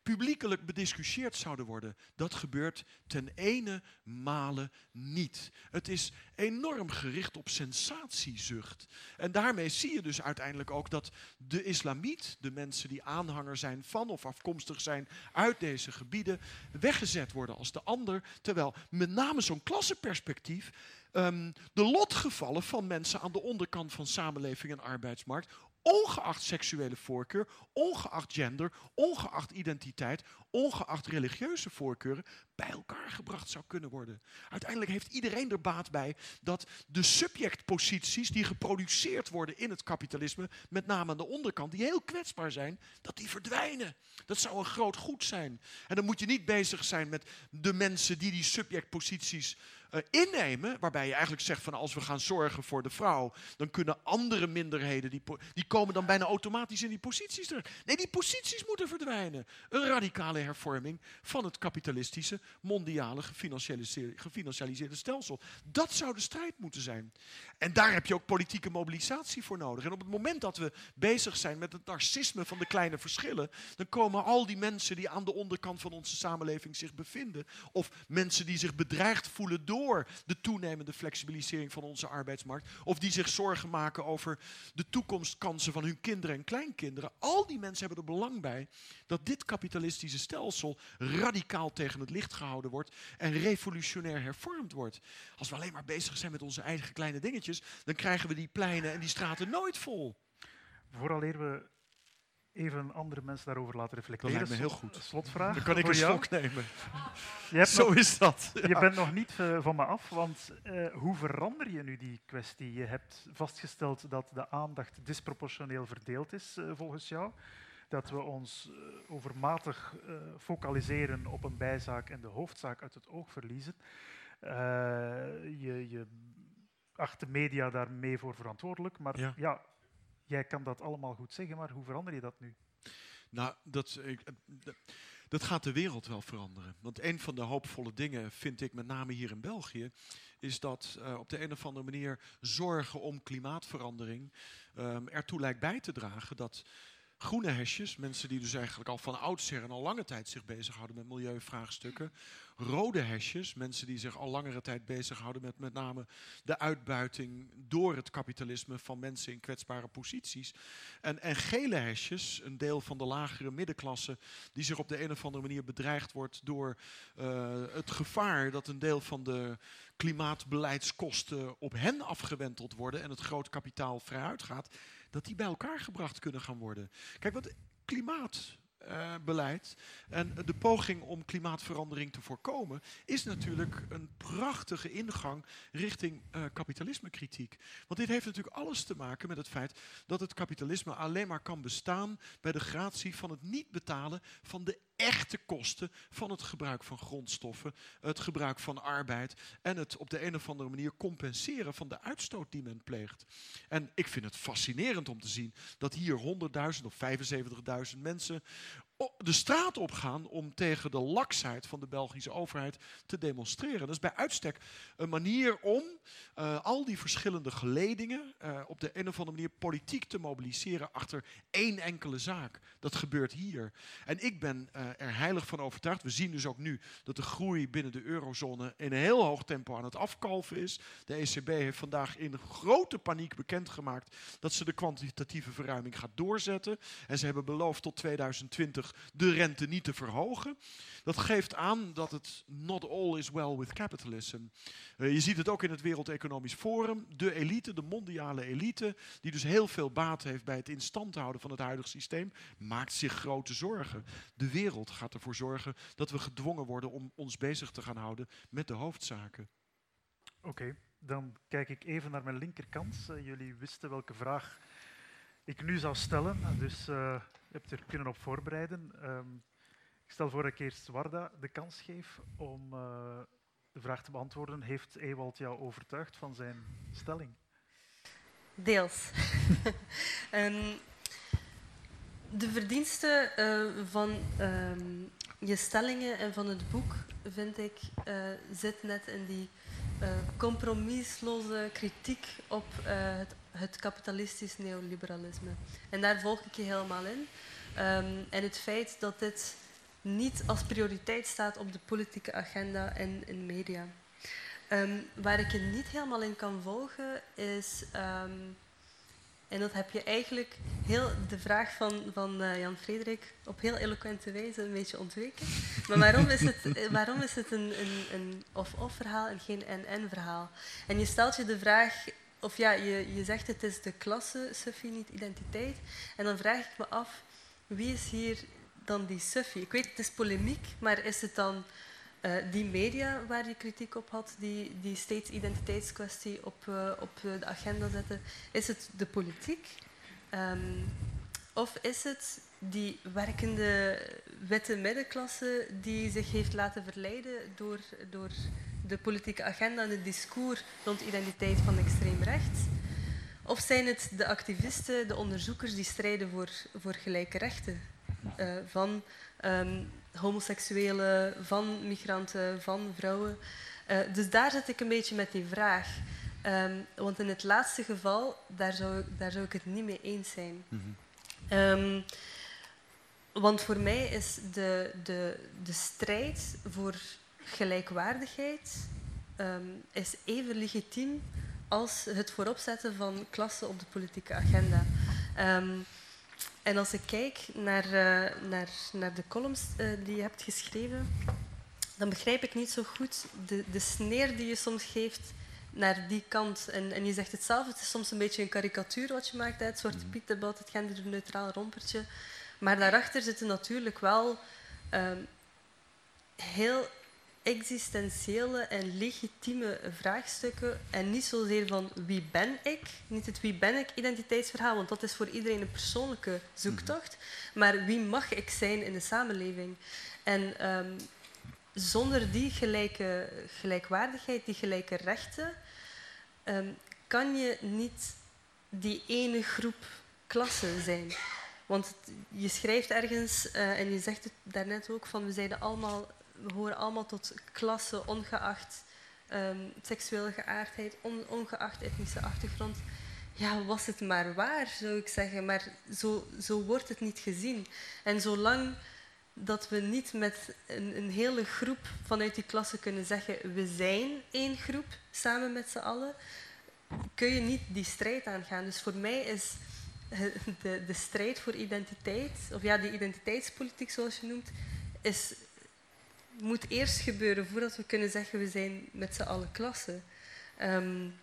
publiekelijk bediscussieerd zouden worden. Dat gebeurt ten ene male niet. Het is enorm gericht op sensatiezucht. En daarmee zie je dus uiteindelijk ook dat de islamiet, de mensen die aanhanger zijn van of afkomstig zijn uit deze gebieden, weggezet worden als de ander. Terwijl met name zo'n klassenperspectief um, de lotgevallen van mensen aan de onderkant van samenleving en arbeidsmarkt ongeacht seksuele voorkeur, ongeacht gender, ongeacht identiteit, ongeacht religieuze voorkeuren, bij elkaar gebracht zou kunnen worden. Uiteindelijk heeft iedereen er baat bij dat de subjectposities die geproduceerd worden in het kapitalisme, met name aan de onderkant, die heel kwetsbaar zijn, dat die verdwijnen. Dat zou een groot goed zijn. En dan moet je niet bezig zijn met de mensen die die subjectposities uh, innemen, waarbij je eigenlijk zegt van als we gaan zorgen voor de vrouw, dan kunnen andere minderheden, die, die komen dan bijna automatisch in die posities terecht. Nee, die posities moeten verdwijnen. Een radicale hervorming van het kapitalistische, mondiale, gefinancialiseerde, gefinancialiseerde stelsel. Dat zou de strijd moeten zijn. En daar heb je ook politieke mobilisatie voor nodig. En op het moment dat we bezig zijn met het narcisme van de kleine verschillen, dan komen al die mensen die aan de onderkant van onze samenleving zich bevinden, of mensen die zich bedreigd voelen door de toenemende flexibilisering van onze arbeidsmarkt. Of die zich zorgen maken over de toekomstkansen van hun kinderen en kleinkinderen. Al die mensen hebben er belang bij dat dit kapitalistische stelsel radicaal tegen het licht gehouden wordt en revolutionair hervormd wordt. Als we alleen maar bezig zijn met onze eigen kleine dingetjes, dan krijgen we die pleinen en die straten nooit vol. Vooraleer we even andere mensen daarover laten reflecteren. Dat lijkt me heel goed. Slotvraag. Dan kan ik een slok nemen. Zo is dat. Je bent nog niet uh, van me af, want uh, hoe verander je nu die kwestie? Je hebt vastgesteld dat de aandacht disproportioneel verdeeld is, uh, volgens jou. Dat we ons overmatig focaliseren op een bijzaak en de hoofdzaak uit het oog verliezen. je, je acht de media daarmee voor verantwoordelijk, maar ja, ja Jij kan dat allemaal goed zeggen, maar hoe verander je dat nu? Nou, dat, dat gaat de wereld wel veranderen. Want een van de hoopvolle dingen, vind ik met name hier in België, is dat uh, op de een of andere manier zorgen om klimaatverandering um, ertoe lijkt bij te dragen dat groene hesjes, mensen die dus eigenlijk al van oudsher en al lange tijd zich bezighouden met milieuvraagstukken, rode hesjes, mensen die zich al langere tijd bezighouden met met name de uitbuiting door het kapitalisme van mensen in kwetsbare posities. En, en gele hesjes, een deel van de lagere middenklasse, die zich op de een of andere manier bedreigd wordt door uh, het gevaar dat een deel van de klimaatbeleidskosten op hen afgewenteld worden en het groot kapitaal vrijuit gaat, dat die bij elkaar gebracht kunnen gaan worden. Kijk, wat klimaat uh, beleid. En de poging om klimaatverandering te voorkomen is natuurlijk een prachtige ingang richting uh, kapitalismekritiek. Want dit heeft natuurlijk alles te maken met het feit dat het kapitalisme alleen maar kan bestaan bij de gratie van het niet betalen van de echte kosten van het gebruik van grondstoffen, het gebruik van arbeid en het op de een of andere manier compenseren van de uitstoot die men pleegt. En ik vind het fascinerend om te zien dat hier 100.000 of 75.000 mensen de straat op gaan om tegen de laksheid van de Belgische overheid te demonstreren. Dat is bij uitstek een manier om uh, al die verschillende geledingen uh, op de een of andere manier politiek te mobiliseren achter één enkele zaak. Dat gebeurt hier. En ik ben uh, er heilig van overtuigd. We zien dus ook nu dat de groei binnen de eurozone in een heel hoog tempo aan het afkalven is. De ECB heeft vandaag in grote paniek bekendgemaakt dat ze de kwantitatieve verruiming gaat doorzetten. En ze hebben beloofd tot 2020 de rente niet te verhogen. Dat geeft aan dat het not all is well with capitalism. Uh, je ziet het ook in het Wereld Economisch Forum. De elite, de mondiale elite, die dus heel veel baat heeft bij het instand houden van het huidige systeem, maakt zich grote zorgen. De wereld gaat ervoor zorgen dat we gedwongen worden om ons bezig te gaan houden met de hoofdzaken. Oké, dan kijk ik even naar mijn linkerkant. Uh, jullie wisten welke vraag ik nu zou stellen, dus uh, je hebt er kunnen op voorbereiden. Um, ik stel voor dat ik eerst Warda de kans geef om uh, de vraag te beantwoorden. Heeft Ewald jou overtuigd van zijn stelling? Deels. um, <laughs> de verdienste uh, van um, je stellingen en van het boek, vind ik, uh, zit net in die compromisloze kritiek op het, het, kapitalistisch neoliberalisme. En daar volg ik je helemaal in. Um, en het feit dat dit niet als prioriteit staat op de politieke agenda en in media. Um, waar ik je niet helemaal in kan volgen is, um, en dat heb je eigenlijk heel de vraag van, van uh, Jan Frederik op heel eloquente wijze een beetje ontweken. Maar waarom is het, eh, <laughs> waarom is het een, een, een of-of verhaal en geen en-en verhaal? En je stelt je de vraag, of ja, je, je zegt het is de klasse, Sophie, niet identiteit. En dan vraag ik me af, wie is hier dan die Suffie? Ik weet, het is polemiek, maar is het dan uh, die media waar je kritiek op had, die, die steeds identiteitskwestie op, uh, op de agenda zetten? Is het de politiek? Um, of is het die werkende witte middenklasse die zich heeft laten verleiden door, door de politieke agenda en het discours rond identiteit van extreem rechts? Of zijn het de activisten, de onderzoekers die strijden voor, voor gelijke rechten? uh, van um, homoseksuelen, van migranten, van vrouwen. Uh, dus daar zit ik een beetje met die vraag. Um, want in het laatste geval, daar zou, daar zou ik het niet mee eens zijn. Mm -hmm. um, want voor mij is de, de, de strijd voor gelijkwaardigheid um, is even legitiem als het vooropzetten van klasse op de politieke agenda. Um, en als ik kijk naar, uh, naar, naar de columns uh, die je hebt geschreven, dan begrijp ik niet zo goed de, de sneer die je soms geeft naar die kant. En, en je zegt het zelf, het is soms een beetje een karikatuur wat je maakt, het soort mhm. Piet-debat, het genderneutraal rompertje. Maar daarachter zitten natuurlijk wel um, heel existentiële en legitieme vraagstukken en niet zozeer van wie ben ik, niet het wie ben ik identiteitsverhaal, want dat is voor iedereen een persoonlijke zoektocht, maar wie mag ik zijn in de samenleving. En um, zonder die gelijke, gelijkwaardigheid, die gelijke rechten, um, kan je niet die ene groep klassen zijn. Want je schrijft ergens, uh, en je zegt het daarnet ook, van we zijn allemaal we horen allemaal tot klasse, ongeacht um, seksuele geaardheid, on, ongeacht etnische achtergrond. Ja, was het maar waar, zou ik zeggen. Maar zo, zo wordt het niet gezien. En zolang dat we niet met een, een, hele groep vanuit die klasse kunnen zeggen we zijn één groep, samen met z'n allen, kun je niet die strijd aangaan. Dus voor mij is de, de strijd voor identiteit, of ja, die identiteitspolitiek zoals je noemt, is moet eerst gebeuren voordat we kunnen zeggen we zijn met z'n allen klassen. Um,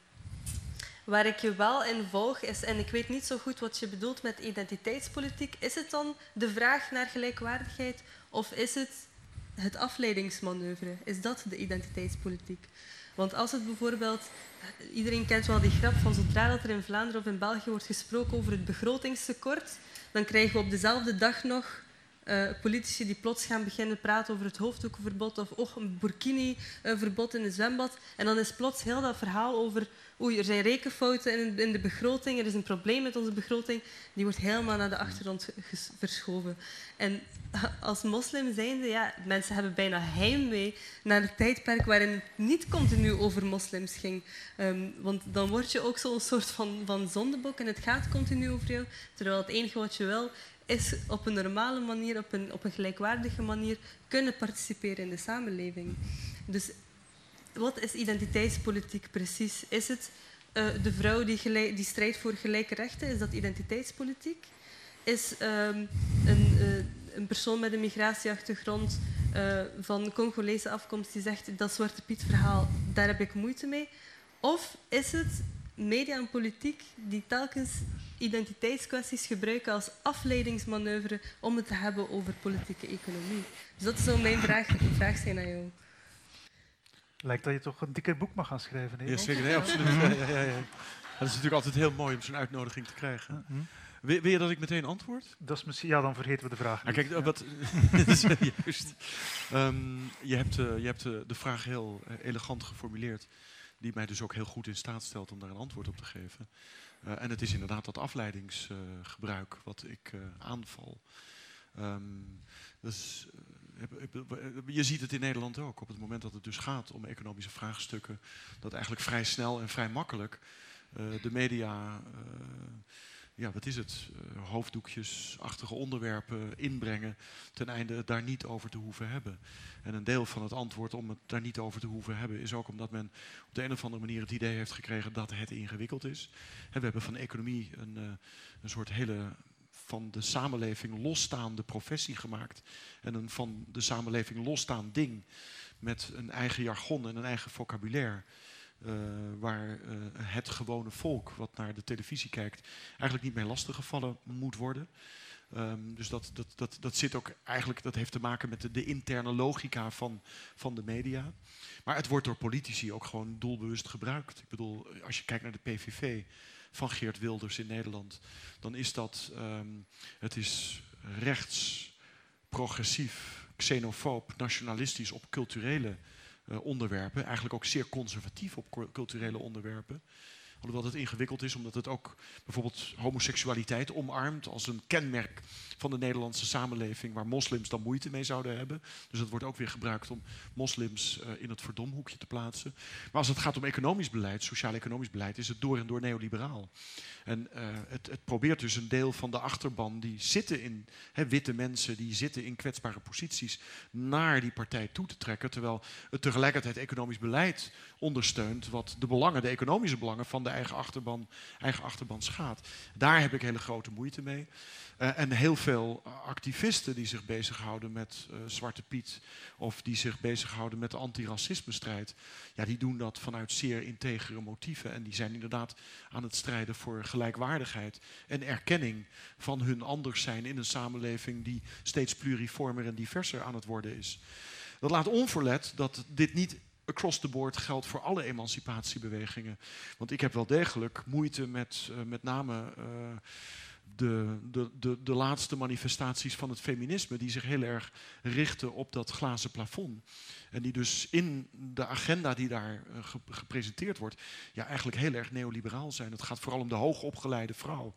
waar ik je wel in volg is, en ik weet niet zo goed wat je bedoelt met identiteitspolitiek, is het dan de vraag naar gelijkwaardigheid of is het het afleidingsmanoeuvre? Is dat de identiteitspolitiek? Want als het bijvoorbeeld, iedereen kent wel die grap van zodra dat er in Vlaanderen of in België wordt gesproken over het begrotingstekort, dan krijgen we op dezelfde dag nog uh, politici die plots gaan beginnen praten over het hoofddoekenverbod of oh, een burkini-verbod in het zwembad. En dan is plots heel dat verhaal over oei, er zijn rekenfouten in, de begroting, er is een probleem met onze begroting, die wordt helemaal naar de achtergrond verschoven. En <laughs> als moslim zijnde, ja, mensen hebben bijna heimwee naar het tijdperk waarin het niet continu over moslims ging. Um, want dan word je ook zo'n soort van, van zondebok en het gaat continu over jou. Terwijl het enige wat je wil, is op een normale manier, op een, op een gelijkwaardige manier kunnen participeren in de samenleving. Dus wat is identiteitspolitiek precies? Is het uh, de vrouw die, die strijdt voor gelijke rechten? Is dat identiteitspolitiek? Is um, een, uh, een persoon met een migratieachtergrond uh, van Congolese afkomst die zegt dat Zwarte Piet verhaal, daar heb ik moeite mee? Of is het media en politiek die telkens identiteitskwesties gebruiken als afleidingsmanoeuvre om het te hebben over politieke economie? Dus dat zou mijn vraag, vraag zijn aan jou. Lijkt dat je toch een dikker boek mag gaan schrijven. Hè? Ja, zeker. Nee, absoluut. Ja, ja, ja, Dat is natuurlijk altijd heel mooi om zo'n uitnodiging te krijgen. Mhm. Wil, wil, je dat ik meteen antwoord? Dat is misschien, ja, dan vergeten we de vraag. Ah, kijk, wat, <laughs> juist. Um, je hebt, uh, je hebt uh, de vraag heel uh, elegant geformuleerd, die mij dus ook heel goed in staat stelt om daar een antwoord op te geven. En het is inderdaad dat afleidingsgebruik wat ik aanval. Um, dus, je ziet het in Nederland ook. Op het moment dat het dus gaat om economische vraagstukken, dat eigenlijk vrij snel en vrij makkelijk de media ja, wat is het, uh, hoofddoekjesachtige onderwerpen inbrengen ten einde het daar niet over te hoeven hebben. En een deel van het antwoord om het daar niet over te hoeven hebben is ook omdat men op de een of andere manier het idee heeft gekregen dat het ingewikkeld is. En we hebben van economie een, uh, een soort hele van de samenleving losstaande professie gemaakt. En een van de samenleving losstaand ding met een eigen jargon en een eigen vocabulaire. Uh, waar uh, het gewone volk wat naar de televisie kijkt eigenlijk niet mee lastiggevallen moet worden. Um, dus dat, dat, dat, dat zit ook eigenlijk, dat heeft te maken met de, interne logica van, van de media. Maar het wordt door politici ook gewoon doelbewust gebruikt. Ik bedoel, als je kijkt naar de PVV van Geert Wilders in Nederland, dan is dat, um, het is rechts, progressief, xenofoob, nationalistisch op culturele onderwerpen. Eigenlijk ook zeer conservatief op culturele onderwerpen. Alhoewel het ingewikkeld is, omdat het ook bijvoorbeeld homoseksualiteit omarmt als een kenmerk van de Nederlandse samenleving, waar moslims dan moeite mee zouden hebben. Dus dat wordt ook weer gebruikt om moslims uh, in het verdomhoekje te plaatsen. Maar als het gaat om economisch beleid, sociaal-economisch beleid, is het door en door neoliberaal. En uh, het, het, probeert dus een deel van de achterban die zitten in witte mensen, die zitten in kwetsbare posities, naar die partij toe te trekken. Terwijl het tegelijkertijd economisch beleid ondersteunt wat de belangen, de economische belangen van de eigen achterban, eigen achterban schaadt. Daar heb ik hele grote moeite mee. Uh, en heel veel activisten die zich bezighouden met uh, Zwarte Piet of die zich bezighouden met de antiracismestrijd, ja, die doen dat vanuit zeer integere motieven. En die zijn inderdaad aan het strijden voor gelijkwaardigheid en erkenning van hun anders zijn in een samenleving die steeds pluriformer en diverser aan het worden is. Dat laat onverlet dat dit niet across the board geldt voor alle emancipatiebewegingen. Want ik heb wel degelijk moeite met uh, met name uh, de, de, de, de laatste manifestaties van het feminisme, die zich heel erg richten op dat glazen plafond. En die dus in de agenda die daar uh, gepresenteerd wordt, ja, eigenlijk heel erg neoliberaal zijn. Het gaat vooral om de hoogopgeleide vrouw,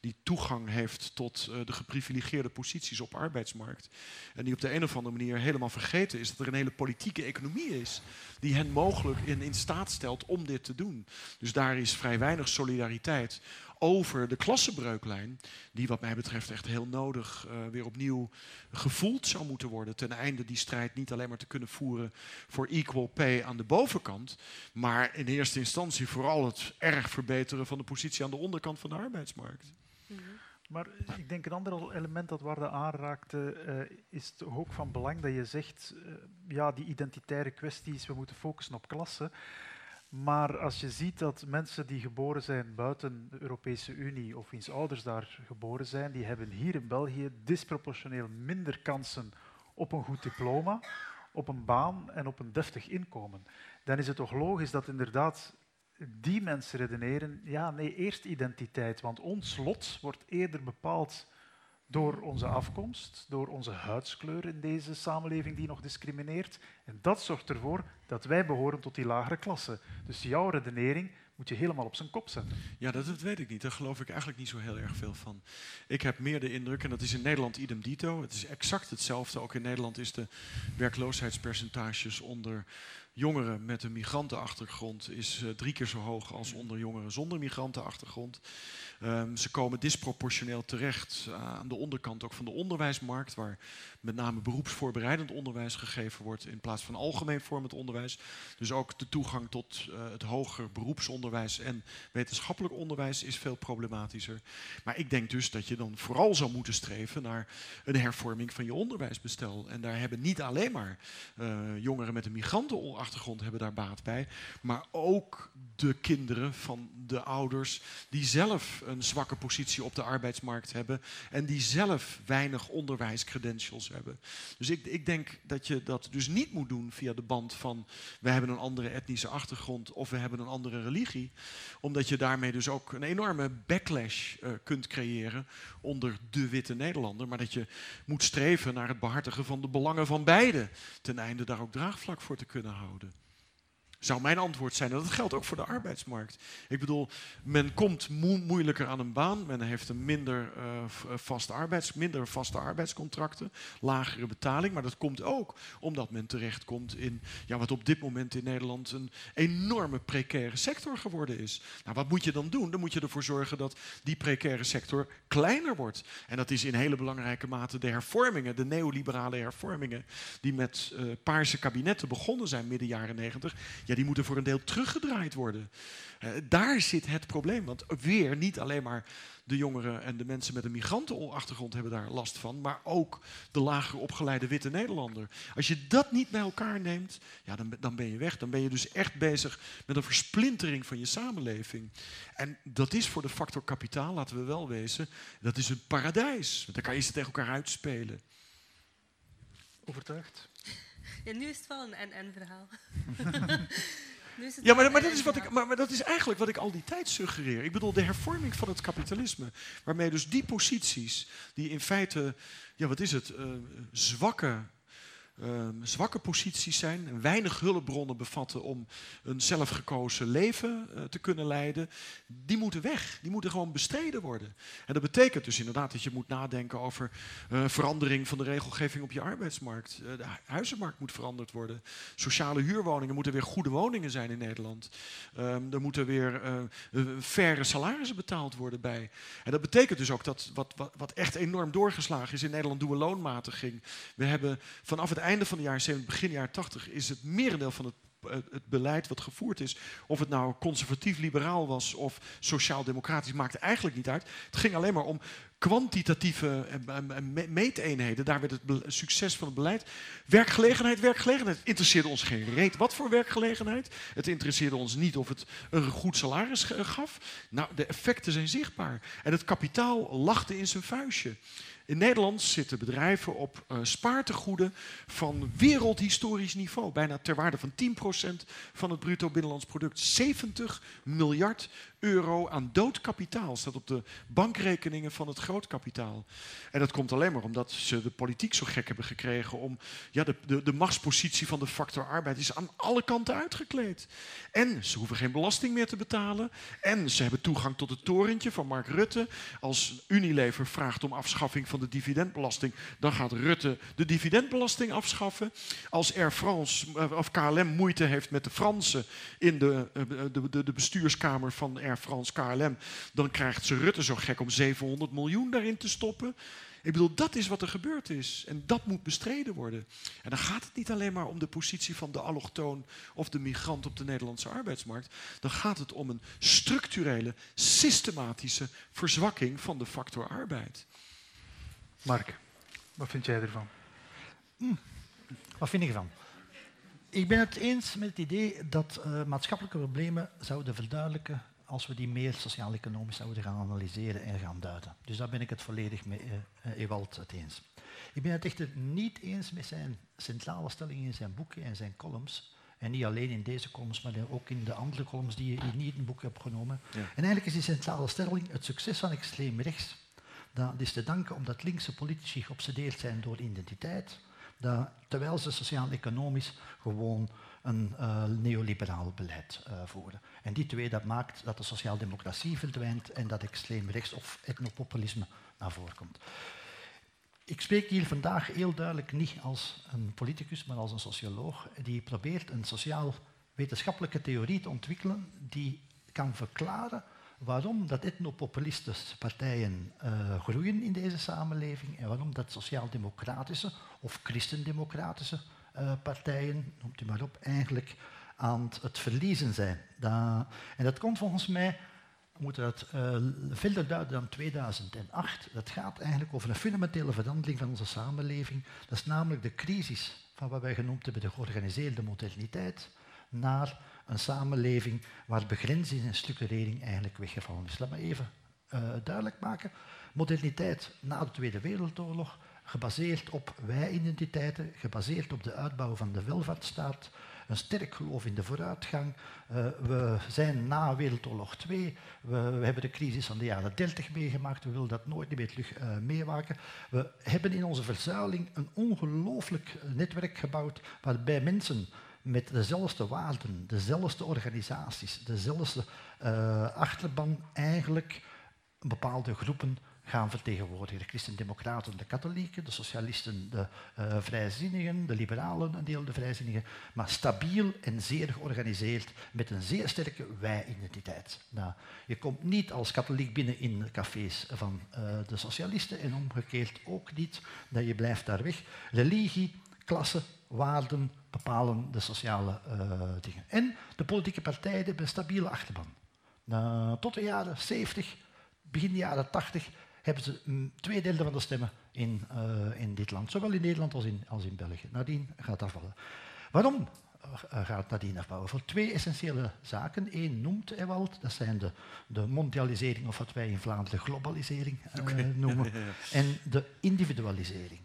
die toegang heeft tot uh, de geprivilegeerde posities op arbeidsmarkt. En die op de een of andere manier helemaal vergeten is dat er een hele politieke economie is, die hen mogelijk in staat stelt om dit te doen. Dus daar is vrij weinig solidariteit over de klassenbreuklijn, die wat mij betreft echt heel nodig uh, weer opnieuw gevoeld zou moeten worden, ten einde die strijd niet alleen maar te kunnen voeren voor equal pay aan de bovenkant, maar in eerste instantie vooral het erg verbeteren van de positie aan de onderkant van de arbeidsmarkt. -hmm. Maar ik denk een ander element dat Warde aanraakte, uh, is ook van belang dat je zegt, uh, ja, die identitaire kwesties, we moeten focussen op klasse. Maar als je ziet dat mensen die geboren zijn buiten de Europese Unie of wiens ouders daar geboren zijn, die hebben hier in België disproportioneel minder kansen op een goed diploma, op een baan en op een deftig inkomen. Dan is het toch logisch dat inderdaad die mensen redeneren, ja nee, eerst identiteit, want ons lot wordt eerder bepaald door onze afkomst, door onze huidskleur in deze samenleving die nog discrimineert. En dat zorgt ervoor dat wij behoren tot die lagere klasse. Dus jouw redenering moet je helemaal op zijn kop zetten. Ja, dat, weet ik niet. Daar geloof ik eigenlijk niet zo heel erg veel van. Ik heb meer de indruk, en dat is in Nederland idem dito, het is exact hetzelfde. Ook in Nederland is de werkloosheidspercentages onder jongeren met een migrantenachtergrond is drie keer zo hoog als onder jongeren zonder migrantenachtergrond. Um, ze komen disproportioneel terecht aan de onderkant ook van de onderwijsmarkt, waar met name beroepsvoorbereidend onderwijs gegeven wordt in plaats van algemeen vormend onderwijs. Dus ook de toegang tot uh, het hoger beroepsonderwijs en wetenschappelijk onderwijs is veel problematischer. Maar ik denk dus dat je dan vooral zou moeten streven naar een hervorming van je onderwijsbestel. En daar hebben niet alleen maar uh, jongeren met een migrantenachtergrond hebben daar baat bij, maar ook de kinderen van de ouders die zelf een zwakke positie op de arbeidsmarkt hebben en die zelf weinig onderwijscredentials hebben. Dus ik, ik denk dat je dat dus niet moet doen via de band van we hebben een andere etnische achtergrond of we hebben een andere religie, omdat je daarmee dus ook een enorme backlash uh, kunt creëren onder de witte Nederlander, maar dat je moet streven naar het behartigen van de belangen van beide, ten einde daar ook draagvlak voor te kunnen houden zou mijn antwoord zijn. En dat geldt ook voor de arbeidsmarkt. Ik bedoel, men komt moeilijker aan een baan. Men heeft een minder, uh, vaste arbeids, minder vaste arbeidscontracten. Lagere betaling. Maar dat komt ook omdat men terechtkomt in ja, wat op dit moment in Nederland een enorme precaire sector geworden is. Nou, wat moet je dan doen? Dan moet je ervoor zorgen dat die precaire sector kleiner wordt. En dat is in hele belangrijke mate de hervormingen, de neoliberale hervormingen, die met uh, paarse kabinetten begonnen zijn midden jaren negentig die moeten voor een deel teruggedraaid worden. Daar zit het probleem. Want weer niet alleen maar de jongeren en de mensen met een migrantenachtergrond hebben daar last van, maar ook de lager opgeleide witte Nederlander. Als je dat niet bij elkaar neemt, ja, dan, dan ben je weg. Dan ben je dus echt bezig met een versplintering van je samenleving. En dat is voor de factor kapitaal, laten we wel wezen, dat is een paradijs. Want dan kan je ze tegen elkaar uitspelen. Overtuigd? Ja, nu is het wel een en-en verhaal. <laughs> ja, maar, maar, dat is wat ik, maar, maar, dat is eigenlijk wat ik al die tijd suggereer. Ik bedoel, de hervorming van het kapitalisme. Waarmee dus die posities, die in feite, ja, wat is het, uh, zwakke um, zwakke posities zijn weinig hulpbronnen bevatten om een zelfgekozen leven uh, te kunnen leiden, die moeten weg. Die moeten gewoon bestreden worden. En dat betekent dus inderdaad dat je moet nadenken over uh, verandering van de regelgeving op je arbeidsmarkt. Uh, de huizenmarkt moet veranderd worden. Sociale huurwoningen moeten weer goede woningen zijn in Nederland. Um, er moeten weer faire salarissen betaald worden bij. En dat betekent dus ook dat wat, wat, wat echt enorm doorgeslagen is in Nederland, doen we loonmatiging. We hebben vanaf het einde van de jaren 70, begin jaren 80, is het merendeel van het het beleid wat gevoerd is, of het nou conservatief-liberaal was of sociaal-democratisch, maakte eigenlijk niet uit. Het ging alleen maar om kwantitatieve meeteenheden. Daar werd het succes van het beleid. Werkgelegenheid, werkgelegenheid. Het interesseerde ons geen reet. Wat voor werkgelegenheid? Het interesseerde ons niet of het een goed salaris gaf. Nou, de effecten zijn zichtbaar. En het kapitaal lachte in zijn vuistje. In Nederland zitten bedrijven op uh, spaartegoeden van wereldhistorisch niveau. Bijna ter waarde van 10% van het bruto binnenlands product. 70 miljard euro aan dood kapitaal staat op de bankrekeningen van het grootkapitaal. En dat komt alleen maar omdat ze de politiek zo gek hebben gekregen om ja, de, de, de machtspositie van de factor arbeid is aan alle kanten uitgekleed. En ze hoeven geen belasting meer te betalen. En ze hebben toegang tot het torentje van Mark Rutte. Als Unilever vraagt om afschaffing van de dividendbelasting, dan gaat Rutte de dividendbelasting afschaffen. Als Air France eh, of KLM moeite heeft met de Fransen in de, eh, de, de, de bestuurskamer van Air Frans KLM, dan krijgt ze Rutte zo gek om 700 miljoen daarin te stoppen. Ik bedoel, dat is wat er gebeurd is. En dat moet bestreden worden. En dan gaat het niet alleen maar om de positie van de allochtoon of de migrant op de Nederlandse arbeidsmarkt. Dan gaat het om een structurele, systematische verzwakking van de factor arbeid. Mark, wat vind jij ervan? Hm, wat vind ik ervan? Ik ben het eens met het idee dat uh, maatschappelijke problemen zouden verduidelijken als we die meer sociaal-economisch zouden gaan analyseren en gaan duiden. Dus daar ben ik het volledig met uh, Ewald het eens. Ik ben het echter niet eens met zijn centrale stelling in zijn boeken en zijn columns. En niet alleen in deze columns, maar ook in de andere columns die je niet in het boek hebt genomen. Ja. En eigenlijk is die centrale stelling het succes van extreem rechts. Dat is te danken omdat linkse politici geobsedeerd zijn door identiteit, dat, terwijl ze sociaal-economisch gewoon een uh, neoliberaal beleid uh, voeren. En die twee, dat maakt dat de sociaaldemocratie verdwijnt en dat extreem rechts of etnopopulisme naar voren komt. ik spreek hier vandaag heel duidelijk niet als een politicus, maar als een socioloog die probeert een sociaal-wetenschappelijke theorie te ontwikkelen die kan verklaren waarom dat etnopopulistische partijen uh, groeien in deze samenleving en waarom dat sociaal-democratische of christendemocratische uh, partijen, noemt u maar op, eigenlijk aan het verliezen zijn. En dat komt volgens mij moeten dat uh, verder duiden dan 2008. Dat gaat eigenlijk over een fundamentele verandering van onze samenleving. Dat is namelijk de crisis van wat wij genoemd hebben de georganiseerde moderniteit naar een samenleving waar begrenzing en structurering eigenlijk weggevallen is. Laat me even uh, duidelijk maken. Moderniteit na de Tweede Wereldoorlog, gebaseerd op wij-identiteiten, gebaseerd op de uitbouw van de welvaartsstaat, een sterk geloof in de vooruitgang. Uh, we zijn na Wereldoorlog 2, we, hebben de crisis van de jaren 30 meegemaakt, we willen dat nooit meer terug uh, meemaken. We hebben in onze verzuiling een ongelooflijk netwerk gebouwd waarbij mensen met dezelfde waarden, dezelfde organisaties, dezelfde achterban eigenlijk bepaalde groepen gaan vertegenwoordigen. De christendemocraten, de katholieken, de socialisten, de uh, vrijzinnigen, de liberalen, een deel de vrijzinnigen, maar stabiel en zeer georganiseerd met een zeer sterke wij-identiteit. Nou, je komt niet als katholiek binnen in cafés van uh, de socialisten en omgekeerd ook niet, dat je blijft daar weg. Religie, klasse, waarden bepalen de sociale uh, dingen. En de politieke partijen hebben een stabiele achterban. Uh, tot de jaren 70, begin de jaren 80 hebben ze mm, twee derde van de stemmen in, uh, in dit land, zowel in Nederland als in, als in België. Nadien gaat afvallen. Waarom gaat nadien afbouwen? Voor twee essentiële zaken. Eén noemt Ewald, dat zijn de, de mondialisering, of wat wij in Vlaanderen globalisering okay. noemen, <laughs> en de individualisering.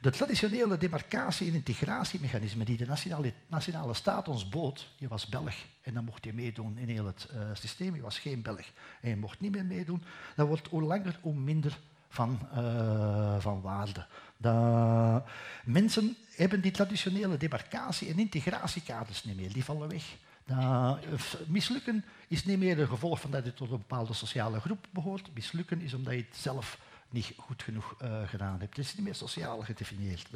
De traditionele demarcatie- en integratiemechanismen die de nationale, nationale staat ons bood, je was Belg en dan mocht je meedoen in heel het uh, systeem, je was geen Belg en je mocht niet meer meedoen, dat wordt hoe langer hoe minder van, uh, van waarde. De mensen hebben die traditionele demarcatie- en integratiekaders niet meer, die vallen weg. Dat mislukken is niet meer een gevolg van dat je tot een bepaalde sociale groep behoort. Mislukken is omdat je het zelf niet goed genoeg uh, gedaan hebt. Het is niet meer sociaal gedefinieerd.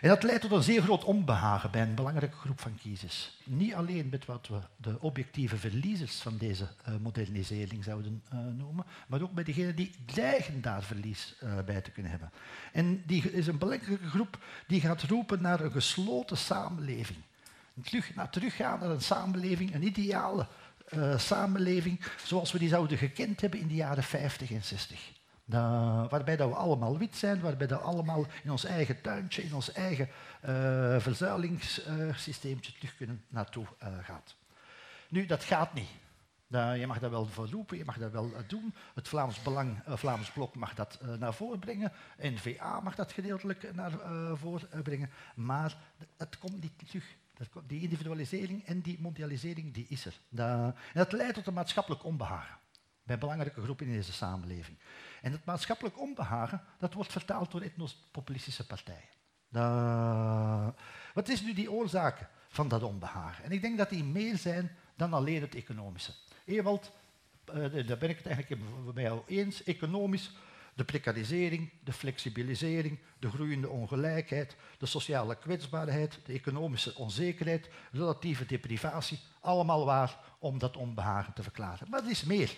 En dat leidt tot een zeer groot onbehagen bij een belangrijke groep van kiezers. Niet alleen met wat we de objectieve verliezers van deze uh, modernisering zouden noemen, maar ook bij degenen die dreigen daar verlies bij te kunnen hebben. En die is een belangrijke groep die gaat roepen naar een gesloten samenleving. Terug, naar teruggaan naar een samenleving, een ideale samenleving zoals we die zouden gekend hebben in de jaren 50 en 60. Uh, waarbij dat we allemaal wit zijn, waarbij dat we allemaal in ons eigen tuintje, in ons eigen uh, verzuilingssysteemtje terug kunnen naartoe uh, gaat. Nu, dat gaat niet. je mag dat wel verroepen, je mag dat wel doen. Het Vlaams Belang, Vlaams Blok mag dat naar voren brengen. NVA mag dat gedeeltelijk naar voren brengen. Maar het komt niet terug. Die individualisering en die mondialisering die is er. en dat leidt tot een maatschappelijk onbehagen bij belangrijke groepen in deze samenleving. En het maatschappelijk onbehagen, dat wordt vertaald door etnopopulistische partijen. Wat is nu die oorzaak van dat onbehagen? En ik denk dat die meer zijn dan alleen het economische. Ewald, uh, daar ben ik het eigenlijk bij jou eens, economisch, de precarisering, de flexibilisering, de groeiende ongelijkheid, de sociale kwetsbaarheid, de economische onzekerheid, relatieve deprivatie, allemaal waar om dat onbehagen te verklaren. Maar er is meer.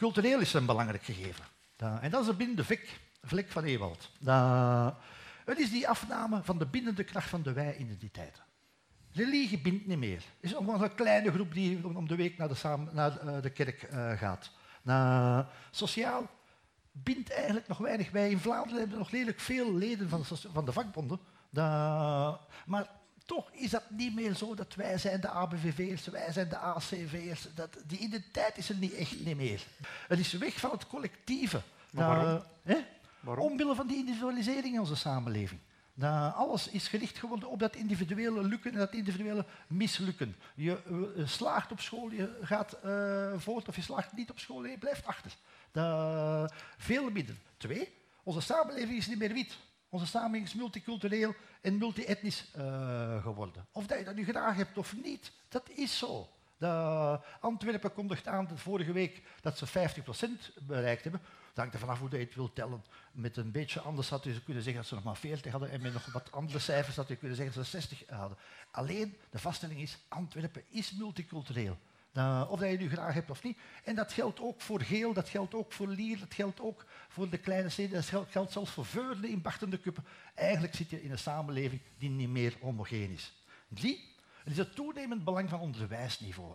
Cultureel is een belangrijk gegeven. en dat is de vlek, vlek van Ewald. het is die afname van de bindende kracht van de wij-identiteiten. Religie bindt niet meer. Het is gewoon een kleine groep die om de week naar de, samen, naar de eh, kerk uh, gaat. Nou, sociaal bindt eigenlijk nog weinig. Wij in Vlaanderen hebben nog redelijk veel leden van de vakbonden. maar toch is dat niet meer zo dat wij zijn de ABVV'ers, wij zijn de ACV'ers. Dat, die identiteit is er niet echt niet meer. Het is weg van het collectieve. Maar waarom? Uh, waarom? Omwille van die individualisering in onze samenleving. Nou, alles is gericht geworden op dat individuele lukken en dat individuele mislukken. Je uh, slaagt op school, je gaat uh, voort of je slaagt niet op school en je blijft achter. Uh, veel minder. Twee, onze samenleving is niet meer wit. Onze samenleving is multicultureel en multietnisch uh, geworden. Of dat je dat nu graag hebt of niet, dat is zo. De Antwerpen kondigt aan de vorige week dat ze 50% bereikt hebben. Dat hangt er vanaf hoe je het wilt tellen. Met een beetje anders had je kunnen zeggen dat ze nog maar 40 hadden en met nog wat andere cijfers had je kunnen zeggen dat ze 60 hadden. Alleen, de vaststelling is, Antwerpen is multicultureel. Uh, of dat je nu graag hebt of niet. En dat geldt ook voor Geel, dat geldt ook voor Lier, dat geldt ook voor de kleine steden, dat geldt, geldt zelfs voor Veurne in Kuppen. Eigenlijk zit je in een samenleving die niet meer homogeen is. Drie, het is het toenemend belang van onderwijsniveau.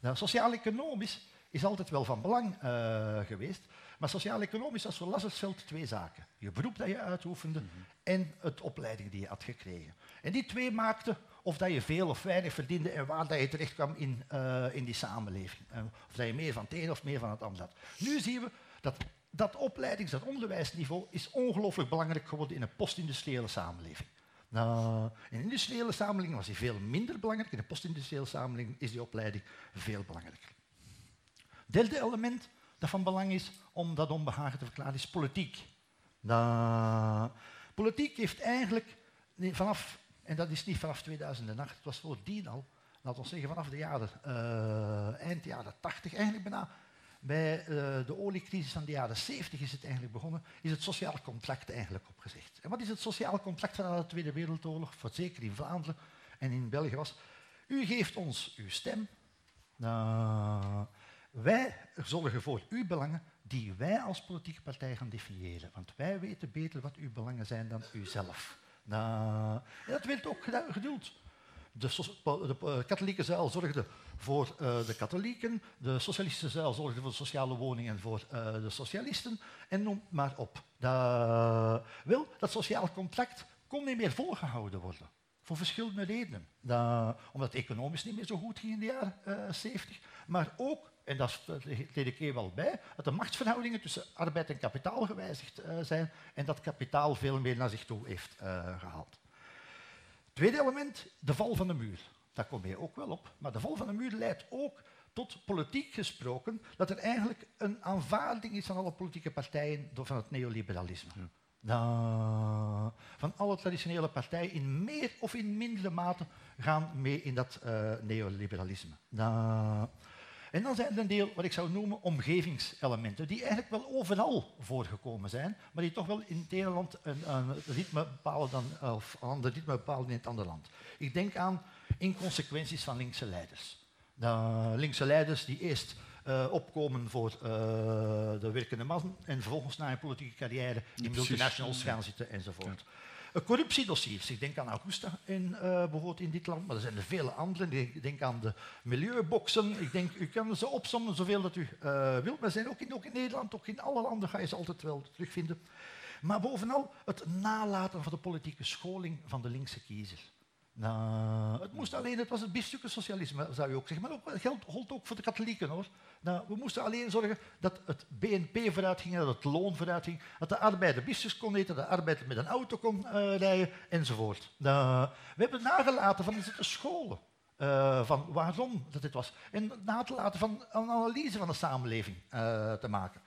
Nou, Sociaal-economisch is altijd wel van belang uh, geweest, maar sociaal-economisch was voor Lassersveld twee zaken. Je beroep dat je uitoefende mm -hmm. en het opleiding die je had gekregen. En die twee maakten of dat je veel of weinig verdiende en waar dat je terecht kwam in, uh, in die samenleving. Uh, of dat je meer van het een of meer van het ander had. Nu zien we dat dat opleidings- dat onderwijsniveau is ongelooflijk belangrijk geworden in een postindustriële samenleving. Nou, in een industriële samenleving was die veel minder belangrijk. In een postindustriële samenleving is die opleiding veel belangrijker. Derde element dat van belang is om dat onbehagen te verklaren is politiek. Nou, politiek heeft eigenlijk vanaf en dat is niet vanaf 2008, het was voordien al, laten we zeggen vanaf de jaren, uh, eind jaren 80, eigenlijk bijna bij uh, de oliecrisis van de jaren 70 is het eigenlijk begonnen, is het sociaal contract eigenlijk opgezegd. En wat is het sociaal contract van de Tweede Wereldoorlog, voor zeker in Vlaanderen en in België was, u geeft ons uw stem, uh, wij zorgen voor uw belangen die wij als politieke partij gaan definiëren. Want wij weten beter wat uw belangen zijn dan u zelf. Nou, en dat werd ook geduld. De, de, de katholieke zuil zorgde voor uh, de katholieken, de socialistische zuil zorgde voor de sociale woningen en voor uh, de socialisten, en noem maar op. Dat, wel, dat sociaal contract kon niet meer volgehouden worden. Voor verschillende redenen. Dat, omdat het economisch niet meer zo goed ging in de jaren uh, 70, maar ook en dat treed ik keer wel bij, dat de machtsverhoudingen tussen arbeid en kapitaal gewijzigd uh, zijn en dat kapitaal veel meer naar zich toe heeft uh, gehaald. Tweede element, de val van de muur. Daar kom je ook wel op. Maar de val van de muur leidt ook tot politiek gesproken dat er eigenlijk een aanvaarding is van alle politieke partijen van het neoliberalisme. Ja. Nou, van alle traditionele partijen in meer of in mindere mate gaan mee in dat uh, neoliberalisme. Nou, en dan zijn er een deel wat ik zou noemen omgevingselementen, die eigenlijk wel overal voorgekomen zijn, maar die toch wel in het ene land een, een ritme bepalen dan, of een ander ritme bepalen in het andere land. Ik denk aan inconsequenties van linkse leiders. De linkse leiders die eerst uh, opkomen voor uh, de werkende man en vervolgens na een politieke carrière in multinationals gaan zitten enzovoort. Ja. Corruptiedossiers. Ik denk aan Augusta in, uh, in dit land, maar er zijn er vele anderen. Ik denk aan de milieuboxen. Ik denk, u kan ze opzommen zoveel dat u uh, wilt. Maar zijn ook in, ook in Nederland, ook in alle landen ga je ze altijd wel terugvinden. Maar bovenal het nalaten van de politieke scholing van de linkse kiezer. Nou, het moest alleen, het was het biefstukken socialisme, zou je ook zeggen. Maar ook, dat geldt geldt ook voor de katholieken hoor. Nou, we moesten alleen zorgen dat het BNP vooruit ging, dat het loon vooruit ging, dat de arbeider biefstuks kon eten, dat de arbeider met een auto kon uh, rijden, enzovoort. Nou, we hebben nagelaten van de scholen. Uh, van waarom dat dit was. En na van een analyse van de samenleving uh, te maken.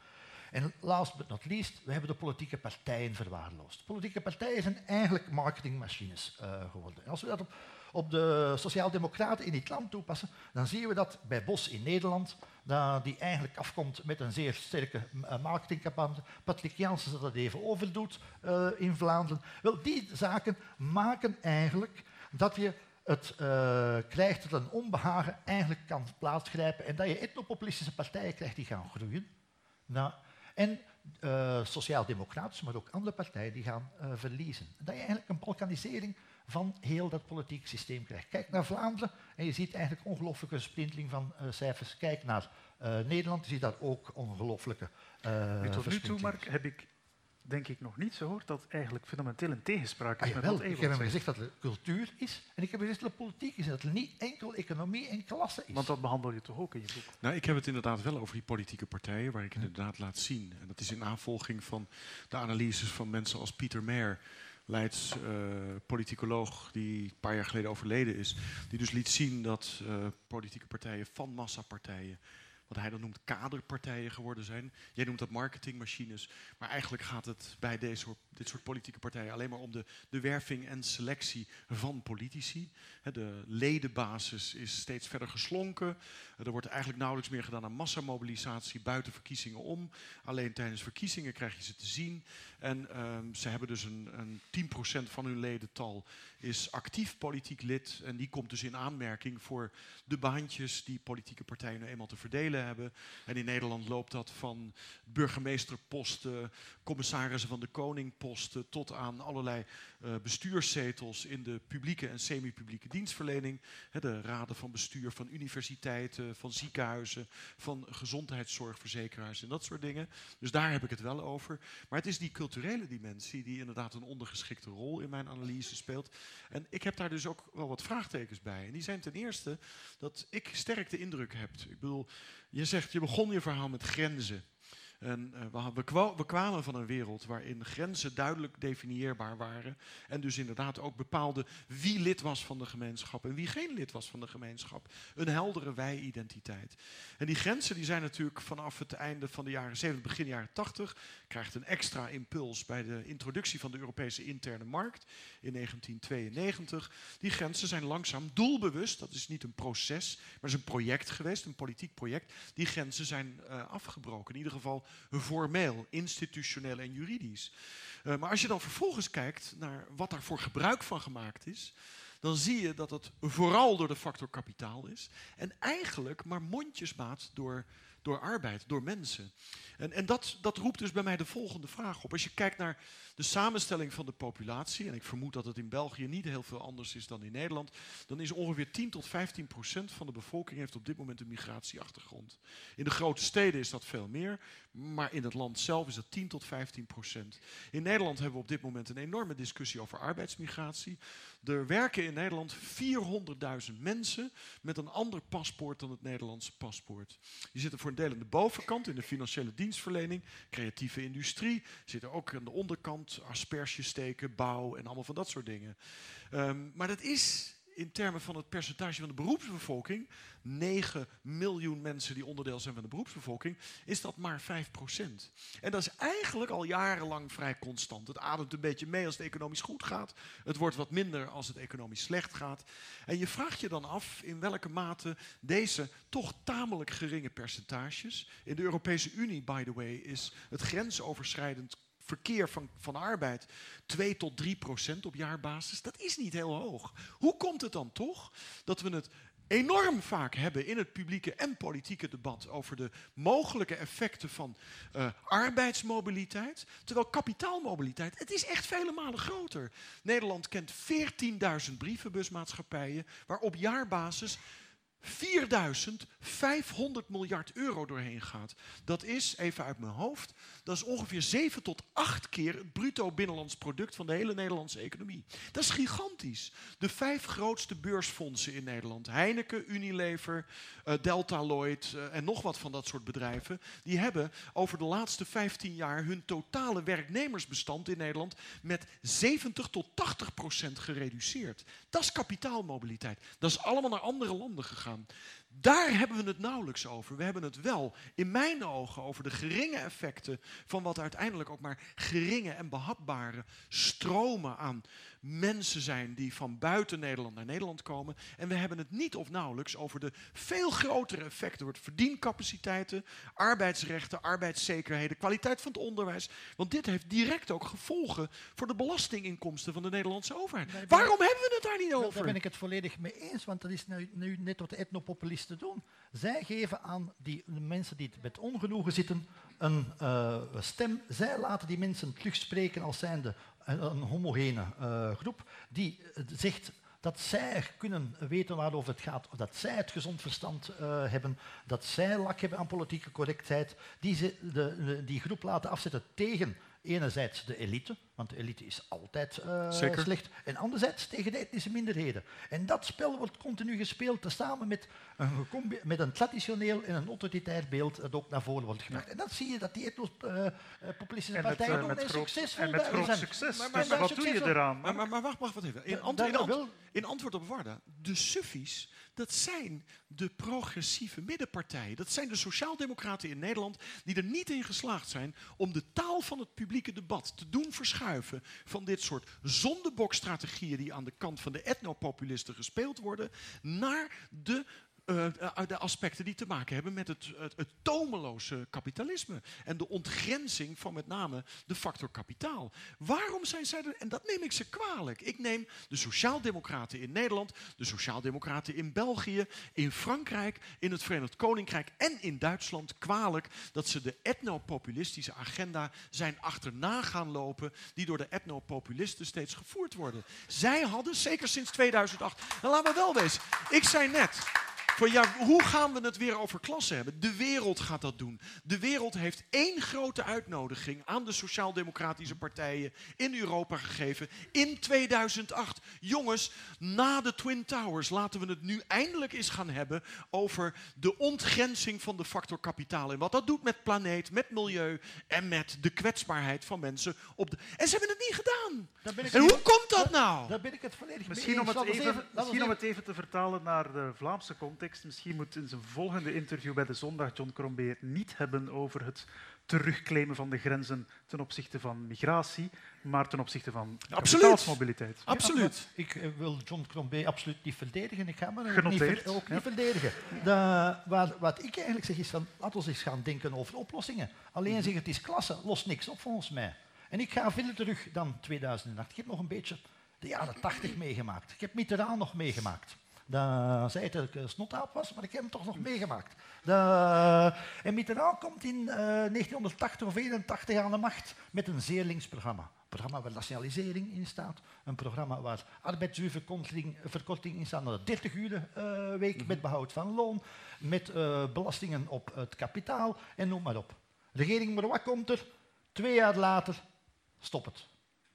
En last but not least, we hebben de politieke partijen verwaarloosd. Politieke partijen zijn eigenlijk marketingmachines uh, geworden. En als we dat op, op de sociaaldemocraten in dit land toepassen, dan zien we dat bij Bos in Nederland, dat die eigenlijk afkomt met een zeer sterke uh, marketingcampagne. Patrick Janssen dat even overdoet uh, in Vlaanderen. Wel, die zaken maken eigenlijk dat je het krijgt dat een onbehagen eigenlijk kan plaatsgrijpen en dat je etnopopulistische partijen krijgt die gaan groeien. Nou, en uh, sociaal-democratische, maar ook andere partijen die gaan uh, verliezen. En dat je eigenlijk een balkanisering van heel dat politieke systeem krijgt. Kijk naar Vlaanderen en je ziet eigenlijk ongelooflijke sprinteling van uh, cijfers. Kijk naar Nederland, je ziet daar ook ongelooflijke uh, Tot nu toe, Mark, heb ik denk ik nog niet zo hoort dat eigenlijk fundamenteel een tegenspraak is ah, met wat Ik heb hem gezegd dat er cultuur is en ik heb gezegd dat er politiek is en dat er niet enkel economie en klasse is. Want dat behandel je toch ook in je boek? Nou, ik heb het inderdaad wel over die politieke partijen, waar ik inderdaad laat zien. En dat is in aanvolging van de analyses van mensen als Pieter Meer, Leids uh, politicoloog die een paar jaar geleden overleden is. Die dus liet zien dat uh, politieke partijen van massapartijen wat hij dan noemt kaderpartijen geworden zijn. Jij noemt dat marketingmachines. Maar eigenlijk gaat het bij deze, dit soort politieke partijen alleen maar om de, de werving en selectie van politici. De ledenbasis is steeds verder geslonken. Er wordt eigenlijk nauwelijks meer gedaan aan massamobilisatie buiten verkiezingen om. Alleen tijdens verkiezingen krijg je ze te zien. En ehm, ze hebben dus een, een 10% van hun ledental is actief politiek lid. En die komt dus in aanmerking voor de baantjes die politieke partijen nu eenmaal te verdelen hebben. En in Nederland loopt dat van burgemeesterposten, commissarissen van de koningposten, tot aan allerlei bestuurszetels in de publieke en semi-publieke dienstverlening. de raden van bestuur van universiteiten, van ziekenhuizen, van gezondheidszorgverzekeraars en dat soort dingen. Dus daar heb ik het wel over. Maar het is die culturele dimensie die inderdaad een ondergeschikte rol in mijn analyse speelt. En ik heb daar dus ook wel wat vraagtekens bij. En die zijn ten eerste dat ik sterk de indruk heb. Ik bedoel, je zegt, je begon je verhaal met grenzen. En uh, we, we, kwamen van een wereld waarin grenzen duidelijk definieerbaar waren. En dus inderdaad ook bepaalde wie lid was van de gemeenschap en wie geen lid was van de gemeenschap. Een heldere wij-identiteit. En die grenzen die zijn natuurlijk vanaf het einde van de jaren 70, begin jaren 80, krijgt een extra impuls bij de introductie van de Europese interne markt in 1992. Die grenzen zijn langzaam doelbewust, dat is niet een proces, maar is een project geweest, een politiek project. Die grenzen zijn uh, afgebroken. In ieder geval formeel, institutioneel en juridisch. Uh, maar als je dan vervolgens kijkt naar wat daarvoor gebruik van gemaakt is, dan zie je dat het vooral door de factor kapitaal is. En eigenlijk maar mondjesmaat door door arbeid, door mensen. En, en dat, dat roept dus bij mij de volgende vraag op. Als je kijkt naar de samenstelling van de populatie, en ik vermoed dat het in België niet heel veel anders is dan in Nederland, dan is ongeveer 10 tot 15 procent van de bevolking heeft op dit moment een migratieachtergrond. In de grote steden is dat veel meer, maar in het land zelf is dat 10 tot 15 procent. In Nederland hebben we op dit moment een enorme discussie over arbeidsmigratie. Er werken in Nederland 400.000 mensen met een ander paspoort dan het Nederlandse paspoort. Die zitten voor een deel aan de bovenkant in de financiële dienstverlening, creatieve industrie. Zitten ook aan de onderkant asperges steken, bouw en allemaal van dat soort dingen. Um, maar dat is in termen van het percentage van de beroepsbevolking, 9 miljoen mensen die onderdeel zijn van de beroepsbevolking, is dat maar 5 procent. En dat is eigenlijk al jarenlang vrij constant. Het ademt een beetje mee als het economisch goed gaat. Het wordt wat minder als het economisch slecht gaat. En je vraagt je dan af in welke mate deze toch tamelijk geringe percentages. In de Europese Unie, by the way, is het grensoverschrijdend verkeer van, van arbeid 2 tot 3 procent op jaarbasis, dat is niet heel hoog. Hoe komt het dan toch dat we het enorm vaak hebben in het publieke en politieke debat over de mogelijke effecten van uh, arbeidsmobiliteit, terwijl kapitaalmobiliteit, het is echt vele malen groter. Nederland kent 14.000 brievenbusmaatschappijen waar op jaarbasis 4500 miljard euro doorheen gaat. Dat is, even uit mijn hoofd, dat is ongeveer 7 tot 8 keer het bruto binnenlands product van de hele Nederlandse economie. Dat is gigantisch. De vijf grootste beursfondsen in Nederland, Heineken, Unilever, uh, Delta Lloyd uh, en nog wat van dat soort bedrijven, die hebben over de laatste 15 jaar hun totale werknemersbestand in Nederland met 70 tot 80 procent gereduceerd. Dat is kapitaalmobiliteit. Dat is allemaal naar andere landen gegaan. Daar hebben we het nauwelijks over. We hebben het wel, in mijn ogen, over de geringe effecten van wat uiteindelijk ook maar geringe en behapbare stromen aan mensen zijn die van buiten Nederland naar Nederland komen. En we hebben het niet of nauwelijks over de veel grotere effecten. Wordt verdiencapaciteiten, arbeidsrechten, arbeidszekerheden, kwaliteit van het onderwijs. Want dit heeft direct ook gevolgen voor de belastinginkomsten van de Nederlandse overheid. Waarom hebben we het daar niet over? Daar ben ik het volledig mee eens, want dat is nu, nu net wat de etnopopulisten doen. Zij geven aan die mensen die met ongenoegen zitten een uh, stem. Zij laten die mensen terugspreken als zijnde een homogene uh, groep die uh, zegt dat zij kunnen weten waarover het gaat, dat zij het gezond verstand uh, hebben, dat zij lak hebben aan politieke correctheid, die, ze, de, die groep laten afzetten tegen enerzijds de elite, want de elite is altijd uh, Zeker. slecht. En anderzijds tegen de etnische minderheden. En dat spel wordt continu gespeeld tezamen met een, met een traditioneel en een autoritair beeld dat ook naar voren wordt gebracht. En dat zie je dat die etnopopulistische uh, partijen doen en succesvol En met groot zijn. succes. Maar- Maar, maar- wat doe je eraan? Maar, maar, maar wacht, wacht, wacht even. In, in, in antwoord op Warda, de suffies, dat zijn de progressieve middenpartijen. Dat zijn de sociaaldemocraten in Nederland die er niet in geslaagd zijn om de taal van het publieke debat te doen verschuiven van dit soort zondebokstrategieën die aan de kant van de etnopopulisten gespeeld worden, naar de eh, de aspecten die te maken hebben met het, tomeloze kapitalisme. En de ontgrenzing van met name de factor kapitaal. Waarom zijn zij er? En dat neem ik ze kwalijk. Ik neem de sociaaldemocraten in Nederland, de sociaaldemocraten in België, in Frankrijk, in het Verenigd Koninkrijk en in Duitsland kwalijk dat ze de etnopopulistische agenda zijn achterna gaan lopen, die door de etnopopulisten steeds gevoerd worden. Zij hadden, zeker sinds 2008, nou laten we wel wezen, ik zei net, van ja, hoe gaan we het weer over klassen hebben? De wereld gaat dat doen. De wereld heeft één grote uitnodiging aan de sociaal-democratische partijen in Europa gegeven in 2008. Jongens, na de Twin Towers laten we het nu eindelijk eens gaan hebben over de ontgrenzing van de factor kapitaal. En wat dat doet met planeet, met milieu en met de kwetsbaarheid van mensen. Op de... En ze hebben het niet gedaan. Daar ben ik En hoe komt dat nou? Daar ben ik het volledig Misschien, mee om eens. het, even, misschien om het even te vertalen naar de Vlaamse context. Misschien moet in zijn volgende interview bij de Zondag John Crombie het niet hebben over het terugclaimen van de grenzen ten opzichte van migratie, maar ten opzichte van kapitaalsmobiliteit. Absoluut. Ik eh, wil John Crombie absoluut niet verdedigen. Ik ga me ook niet, ook ja. niet verdedigen. De, wat, wat ik eigenlijk zeg is van, laten we eens gaan denken over oplossingen. Alleen Mhm. zeggen het is klasse, lost niks op volgens mij. En ik ga verder terug dan 2008. Ik heb nog een beetje de jaren 80 meegemaakt. Ik heb Mitterrand nog meegemaakt. Dat zei het dat ik een snotaap was, maar ik heb hem toch nog meegemaakt. De, en Mitterrand komt in eh, 1980 of 81 aan de macht met een zeer links programma. Een programma waar nationalisering in staat. Een programma waar arbeidsuurverkorting verkorting in staat naar de 30 uur eh, week met behoud van loon. Met eh, belastingen op het kapitaal en noem maar op. Regering Morois komt er. Twee jaar later, stop het.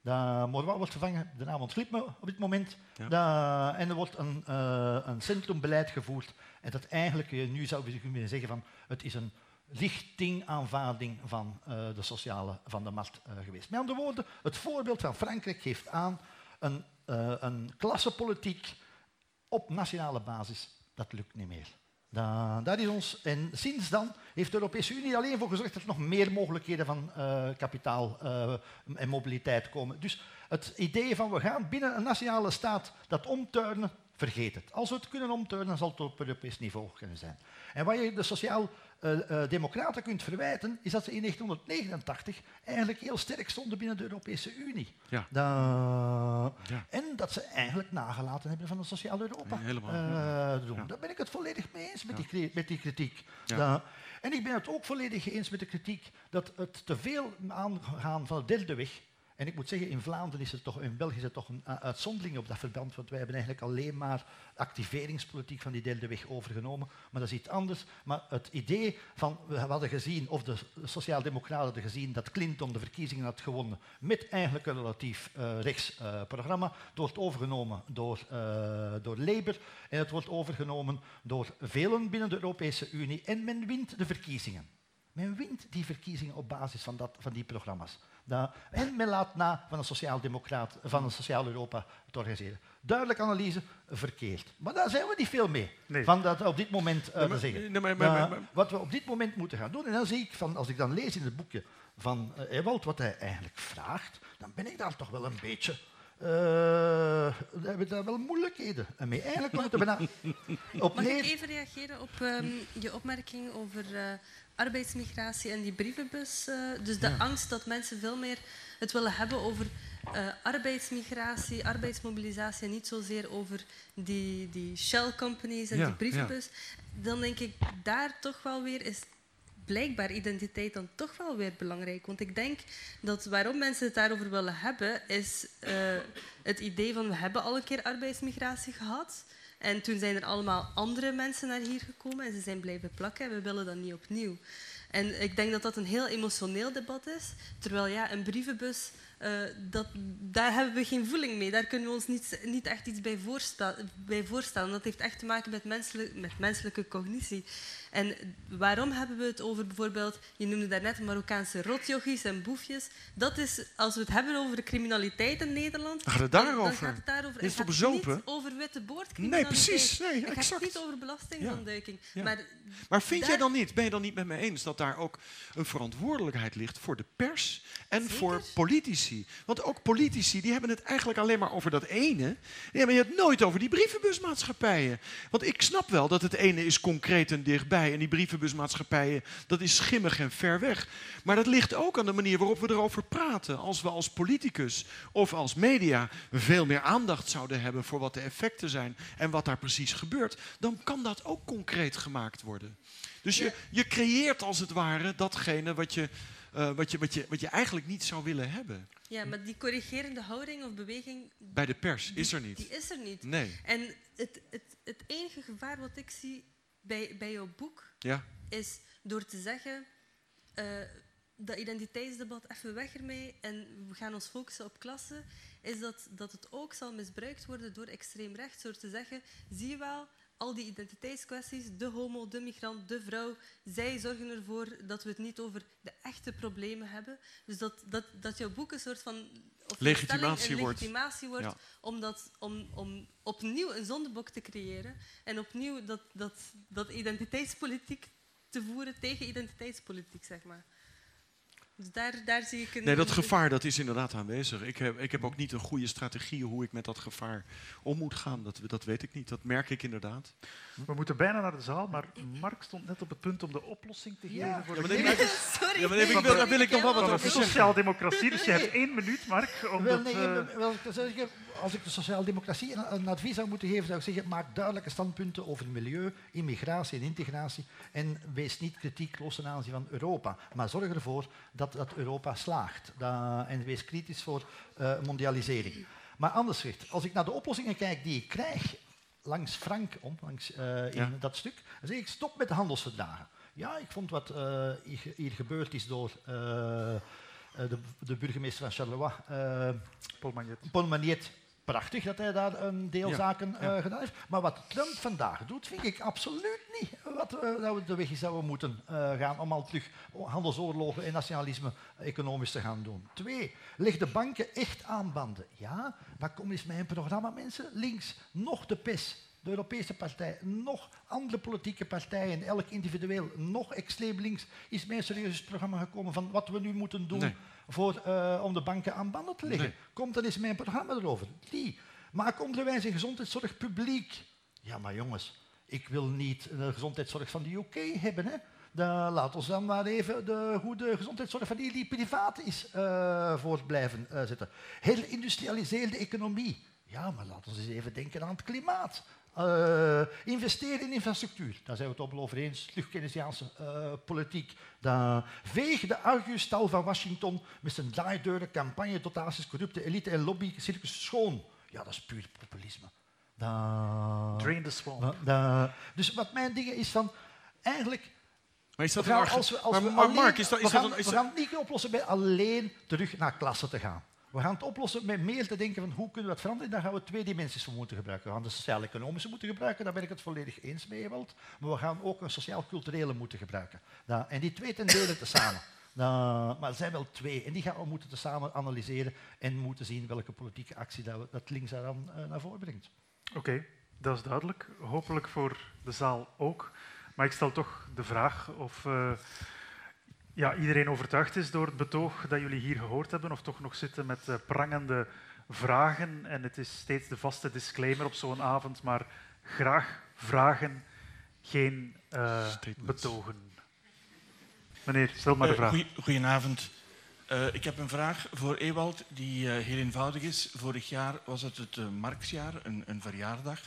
De Morois wordt vervangen, de naam ontglipt me op dit moment. Ja. De- en er wordt een, eh, een centrumbeleid gevoerd. En dat eigenlijk, eh, nu zou je kunnen zeggen van, het is een richtingaanvaarding van eh, de sociale, van de markt geweest. Met andere woorden, het voorbeeld van Frankrijk geeft aan een, een klassenpolitiek op nationale basis, dat lukt niet meer. Da- dat is ons. En sinds dan heeft de Europese Unie alleen voor gezorgd dat er nog meer mogelijkheden van eh, kapitaal eh, en mobiliteit komen. Dus het idee van we gaan binnen een nationale staat dat omturnen, vergeet het. Als we het kunnen omturnen, zal het op Europees niveau kunnen zijn. En wat je de sociaal-democraten kunt verwijten, is dat ze in 1989 eigenlijk heel sterk stonden binnen de Europese Unie. Ja. Da- Ja. En dat ze eigenlijk nagelaten hebben van het sociaal Europa. Helemaal. eh, doen. Ja. Daar ben ik het volledig mee eens met, die, met die kritiek. Da- en ik ben het ook volledig eens met de kritiek dat het te veel aangaan van de derde weg. En ik moet zeggen, in Vlaanderen is het toch, in België is het toch een uh, uitzondering op dat verband, want wij hebben eigenlijk alleen maar activeringspolitiek van die derde weg overgenomen. Maar dat is iets anders. Maar het idee van, we hadden gezien, of de Sociaaldemocraten hadden gezien, dat Clinton de verkiezingen had gewonnen met eigenlijk een relatief eh, rechts programma. Het wordt overgenomen door, eh, door Labour en het wordt overgenomen door velen binnen de Europese Unie en men wint de verkiezingen. Men wint die verkiezingen op basis van, dat, van die programma's. Da- en men laat na van een sociaal-democraat, van een sociaal Europa te organiseren. Duidelijke analyse, verkeerd. Maar daar zijn we niet veel mee. Nee. Van dat op dit moment eh, Nee, maar- te zeggen. nee, maar- maar- Da- maar- maar- wat we op dit moment moeten gaan doen, en dan zie ik, van, als ik dan lees in het boekje van eh, Ewald wat hij eigenlijk vraagt, dan ben ik daar toch wel een beetje... eh, we hebben daar wel moeilijkheden mee. Eigenlijk komt het bijna op Mag neer... ik even reageren op ehm, je opmerking over eh, arbeidsmigratie en die brievenbus? eh, dus de angst dat mensen veel meer het willen hebben over eh, arbeidsmigratie, arbeidsmobilisatie en niet zozeer over die, die shell companies en Ja, die brievenbus. Dan denk ik daar toch wel weer is blijkbaar identiteit dan toch wel weer belangrijk. Want ik denk dat waarom mensen het daarover willen hebben, is eh, het idee van we hebben al een keer arbeidsmigratie gehad. En toen zijn er allemaal andere mensen naar hier gekomen en ze zijn blijven plakken en we willen dat niet opnieuw. En ik denk dat dat een heel emotioneel debat is. Terwijl ja, een brievenbus uh, dat, daar hebben we geen voeling mee. Daar kunnen we ons niet, niet echt iets bij voorstellen. Dat heeft echt te maken met, menselijk, met menselijke cognitie. En waarom hebben we het over bijvoorbeeld, je noemde daarnet Marokkaanse rotjochies en boefjes. Dat is, als we het hebben over de criminaliteit in Nederland, gaat het daarover. Dan gaat het daarover. Is het, het niet over witte boordcriminaliteit. Nee, precies. Nee, het gaat niet over belastingontduiking. Ja. Maar, maar, vind jij dan niet, ben je dan niet met me eens dat daar ook een verantwoordelijkheid ligt voor de pers en voor politici? Want ook politici die hebben het eigenlijk alleen maar over dat ene. Die hebben het nooit over die brievenbusmaatschappijen. Want ik snap wel dat het ene is concreet en dichtbij en die brievenbusmaatschappijen, dat is schimmig en ver weg. Maar dat ligt ook aan de manier waarop we erover praten. Als we als politicus of als media veel meer aandacht zouden hebben voor wat de effecten zijn en wat daar precies gebeurt, dan kan dat ook concreet gemaakt worden. Dus je, je creëert als het ware datgene wat je, uh, wat, je, wat, je, wat je eigenlijk niet zou willen hebben. Ja, maar die corrigerende houding of beweging... Bij de pers is er niet. Die is er niet. Nee. En het, het, het enige gevaar wat ik zie bij, bij jouw boek ja. is door te zeggen uh, dat identiteitsdebat even weg ermee en we gaan ons focussen op klasse, is dat, dat het ook zal misbruikt worden door extreem rechts door te zeggen, zie je wel, al die identiteitskwesties, de homo, de migrant, de vrouw, zij zorgen ervoor dat we het niet over de echte problemen hebben. Dus dat, dat, dat jouw boek een soort van of legitimatie, een legitimatie wordt, wordt om, dat, om, om opnieuw een zondebok te creëren en opnieuw dat, dat, dat identiteitspolitiek te voeren tegen identiteitspolitiek, zeg maar. Dus daar, daar zie ik een... Nee, dat gevaar dat is inderdaad aanwezig. Ik heb, ik heb ook niet een goede strategie hoe ik met dat gevaar om moet gaan. Dat, dat weet ik niet. Dat merk ik inderdaad. We moeten bijna naar de zaal, maar Mark stond net op het punt om de oplossing te geven. Ja. Voor ja, maar nee, <laughs> Sorry. Ja, maar nee, ik wil, daar wil ik nog wel wat over Sociaal-democratie, dus je hebt één minuut, Mark. Om wel, nee, uh... wel, als ik de sociaal-democratie een, een, advies zou moeten geven, zou ik zeggen, maak duidelijke standpunten over milieu, immigratie en integratie en wees niet kritiekloos ten aanzien van Europa. Maar zorg ervoor dat, dat Europa slaagt dat, en wees kritisch voor uh, mondialisering. Maar anders gezegd, als ik naar de oplossingen kijk die ik krijg langs Frank om, langs, uh, in ja. dat stuk, dan zeg ik stop met de handelsverdragen. Ja, ik vond wat uh, hier, hier, gebeurd is door uh, de, de, burgemeester van Charleroi, Paul Magnet. Paul Magnet prachtig dat hij daar een deel zaken uh, gedaan heeft. Maar wat Trump vandaag doet, vind ik absoluut niet wat we, dat we de weg zouden moeten uh, gaan om al terug handelsoorlogen en nationalisme economisch te gaan doen. Twee, leg de banken echt aan banden. Ja, dan kom eens mijn programma, mensen. Links, nog de PES, de Europese partij, nog andere politieke partijen, elk individueel, nog extreem links, is mijn serieus programma gekomen van wat we nu moeten doen. Nee voor, uh, om de banken aan banden te leggen. Nee. Komt dan eens mijn programma erover. Die. Maak onderwijs en gezondheidszorg publiek. Ja, maar jongens, ik wil niet de gezondheidszorg van de UK hebben. Hè? Dan laat ons dan maar even de goede gezondheidszorg van die, die privaat is uh, voor blijven uh, zitten. Herindustrialiseerde economie. Ja, maar laten we eens even denken aan het klimaat. Uh, investeren in infrastructuur, daar zijn we het op over eens. Keynesiaanse uh, politiek. Dan veeg de Argustal van Washington met zijn draaideuren, campagne, dotaties, corrupte elite en lobby, circus schoon. Ja, dat is puur populisme. Dan, Drain the swamp. Dan, dus wat mijn ding is van, eigenlijk... Maar is dat we gaan, als we, als maar, we maar alleen, Mark, is dat, is we gaan, dat, is we gaan het niet oplossen bij alleen terug naar klasse te gaan. We gaan het oplossen met meer te denken van hoe kunnen we dat veranderen. Daar gaan we twee dimensies voor moeten gebruiken. We gaan de sociaal-economische moeten gebruiken, daar ben ik het volledig eens mee. Maar we gaan ook een sociaal-culturele moeten gebruiken. Nou, en die twee ten dele tezamen. <laughs> Nou, maar er zijn wel twee. En die gaan we moeten tezamen analyseren en moeten zien welke politieke actie dat, dat links daar dan uh, naar voren brengt. Oké, dat is duidelijk. Hopelijk voor de zaal ook. Maar ik stel toch de vraag of... Uh, ja, iedereen overtuigd is door het betoog dat jullie hier gehoord hebben, of toch nog zitten met uh, prangende vragen. En het is steeds de vaste disclaimer op zo'n avond, maar graag vragen, geen uh, betogen. Meneer, stel maar de uh, vraag. Goeie, goedenavond. ik heb een vraag voor Ewald die heel eenvoudig is. Vorig jaar was het het Marxjaar, een, een verjaardag.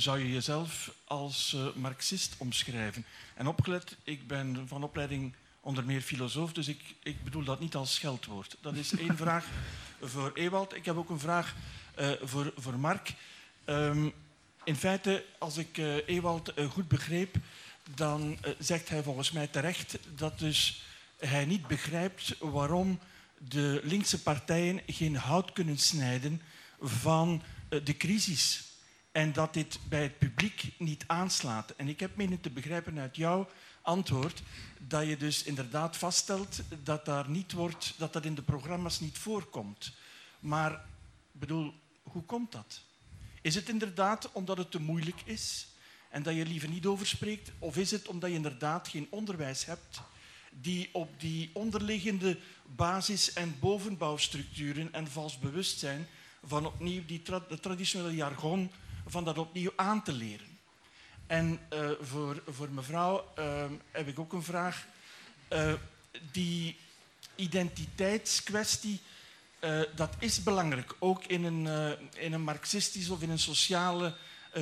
Zou je jezelf als Marxist omschrijven? En opgelet, ik ben van opleiding onder meer filosoof, dus ik, ik bedoel dat niet als scheldwoord. Dat is één <laughs> vraag voor Ewald. Ik heb ook een vraag uh, voor, voor Mark. Um, in feite, als ik uh, Ewald goed begreep, dan zegt hij volgens mij terecht dat dus hij niet begrijpt waarom de linkse partijen geen hout kunnen snijden van eh, de crisis. En dat dit bij het publiek niet aanslaat. En ik heb menen te begrijpen uit jouw antwoord dat je dus inderdaad vaststelt dat, daar niet wordt, dat dat in de programma's niet voorkomt. Maar bedoel, hoe komt dat? Is het inderdaad omdat het te moeilijk is en dat je liever niet over spreekt? Of is het omdat je inderdaad geen onderwijs hebt die op die onderliggende basis- en bovenbouwstructuren en vals bewustzijn van opnieuw die traditionele jargon van dat opnieuw aan te leren? En uh, voor, voor mevrouw uh, heb ik ook een vraag. Uh, die identiteitskwestie, dat is belangrijk, ook in een, in een marxistische of in een sociale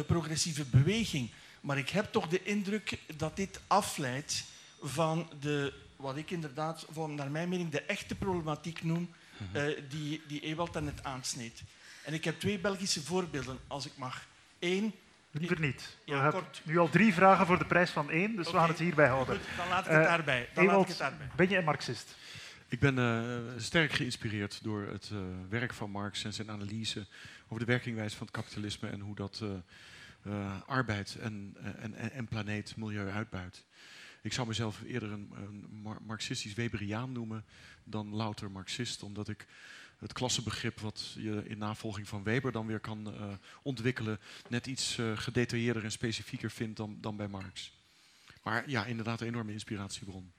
progressieve beweging. Maar ik heb toch de indruk dat dit afleidt van de, wat ik inderdaad, van, naar mijn mening, de echte problematiek noem, mm die, die Ewald net aansneed. En ik heb twee Belgische voorbeelden, als ik mag. Eén, Liever niet. Ja, we kort. nu al drie vragen voor de prijs van één, dus we gaan het hierbij houden. Goed, dan laat ik het Eh, daarbij. Dan laat ik het daarbij. ben je een marxist? Ik ben eh, sterk geïnspireerd door het eh, werk van Marx en zijn analyse over de werkingwijze van het kapitalisme en hoe dat eh, eh, arbeid en, en, en, planeet, milieu uitbuit. Ik zou mezelf eerder een, een mar- marxistisch Weberiaan noemen dan louter marxist, omdat ik het klassenbegrip wat je in navolging van Weber dan weer kan eh, ontwikkelen, net iets eh, gedetailleerder en specifieker vind dan, dan bij Marx. Maar ja, inderdaad een enorme inspiratiebron.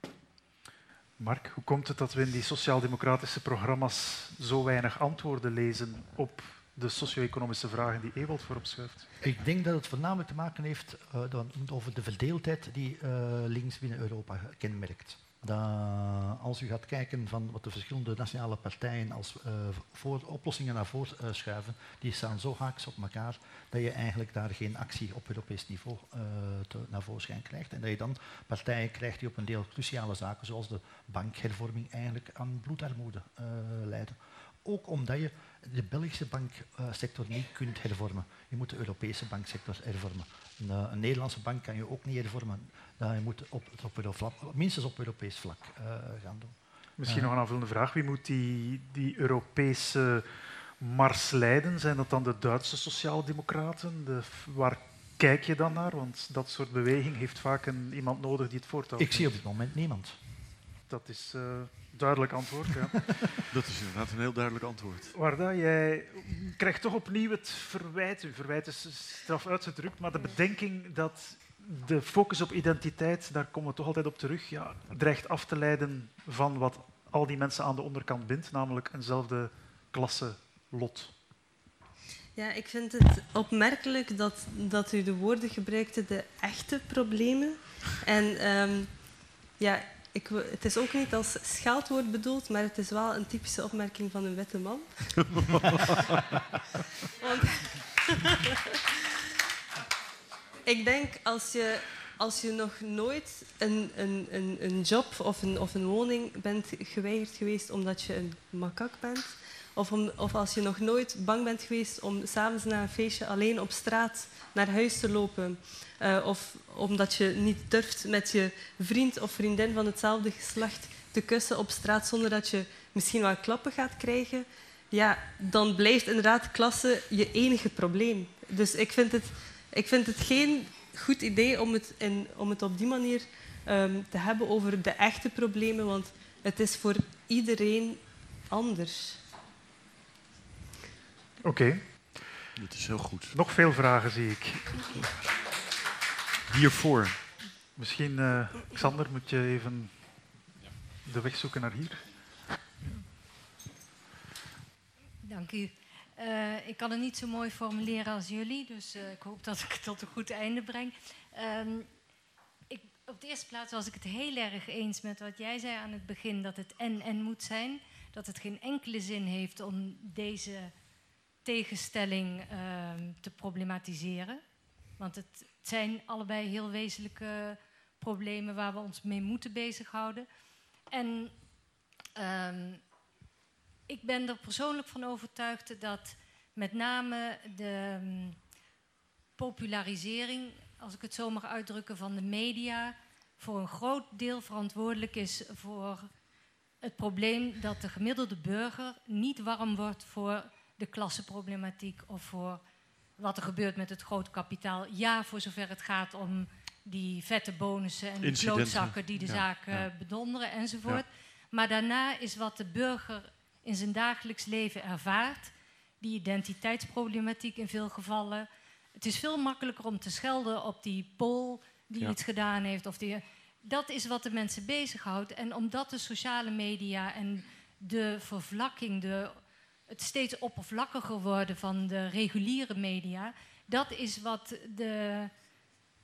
Mark, hoe komt het dat we in die sociaal-democratische programma's zo weinig antwoorden lezen op de socio-economische vragen die Ewald voorop schuift? Ik denk dat het voornamelijk te maken heeft eh, dan over de verdeeldheid die eh, links binnen Europa kenmerkt. Dat als u gaat kijken van wat de verschillende nationale partijen als eh, voor, oplossingen naar voren eh, schuiven, die staan zo haaks op elkaar dat je eigenlijk daar geen actie op Europees niveau eh, naar voorschijn krijgt. En dat je dan partijen krijgt die op een deel cruciale zaken, zoals de bankhervorming, eigenlijk aan bloedarmoede leiden. Ook omdat je de Belgische banksector niet kunt hervormen. Je moet de Europese banksector hervormen. Een Nederlandse bank kan je ook niet hervormen. Dat je moet op, op, Euro- minstens op Europees vlak eh, gaan doen. Misschien nog een aanvullende vraag. Wie moet die, die Europese mars leiden? Zijn dat dan de Duitse sociaaldemocraten? De, waar kijk je dan naar? Want dat soort beweging heeft vaak een, iemand nodig die het voortouw Ik zie op dit moment niemand. Dat is eh duidelijk antwoord. Ja. <laughs> Dat is inderdaad een heel duidelijk antwoord. Warda, jij krijgt toch opnieuw het verwijt. Uw verwijt is straf uitgedrukt, maar de bedenking dat de focus op identiteit, daar komen we toch altijd op terug, ja, dreigt af te leiden van wat al die mensen aan de onderkant bindt, namelijk eenzelfde klasse lot. Ja, ik vind het opmerkelijk dat, dat u de woorden gebruikte, de echte problemen. En ehm, ja, ik, het is ook niet als scheldwoord bedoeld, maar het is wel een typische opmerking van een witte man. <laughs> <laughs> <laughs> Want ik denk als je, als je nog nooit een, een, een, een job of een, of een woning bent geweigerd geweest omdat je een makak bent, of, om, of als je nog nooit bang bent geweest om s'avonds na een feestje alleen op straat naar huis te lopen. eh, of omdat je niet durft met je vriend of vriendin van hetzelfde geslacht te kussen op straat zonder dat je misschien wel klappen gaat krijgen. Ja, dan blijft inderdaad klasse je enige probleem. Dus ik vind het, ik vind het geen goed idee om het, in, om het op die manier ehm, te hebben over de echte problemen, want het is voor iedereen anders. Oké, Dat is heel goed. nog veel vragen zie ik. Hiervoor. Misschien, eh, Xander, moet je even de weg zoeken naar hier. Dank u. Eh, ik kan het niet zo mooi formuleren als jullie, dus eh, ik hoop dat ik het tot een goed einde breng. Ehm, ik, op de eerste plaats was ik het heel erg eens met wat jij zei aan het begin, dat het en-en moet zijn. Dat het geen enkele zin heeft om deze tegenstelling ehm, te problematiseren. Want het, zijn allebei heel wezenlijke problemen waar we ons mee moeten bezighouden. En ehm, ik ben er persoonlijk van overtuigd dat met name de mm, popularisering, als ik het zo mag uitdrukken, van de media voor een groot deel verantwoordelijk is voor het probleem dat de gemiddelde burger niet warm wordt voor de klassenproblematiek of voor wat er gebeurt met het grote kapitaal. Ja, voor zover het gaat om die vette bonussen en die klootzakken die de Ja, zaak eh, ja. bedonderen enzovoort. Maar daarna is wat de burger in zijn dagelijks leven ervaart, die identiteitsproblematiek in veel gevallen. Het is veel makkelijker om te schelden op die Pool die Ja. iets gedaan heeft. Of die, dat is wat de mensen bezighoudt. En omdat de sociale media en de vervlakking, de, het steeds oppervlakkiger worden van de reguliere media, dat is wat de,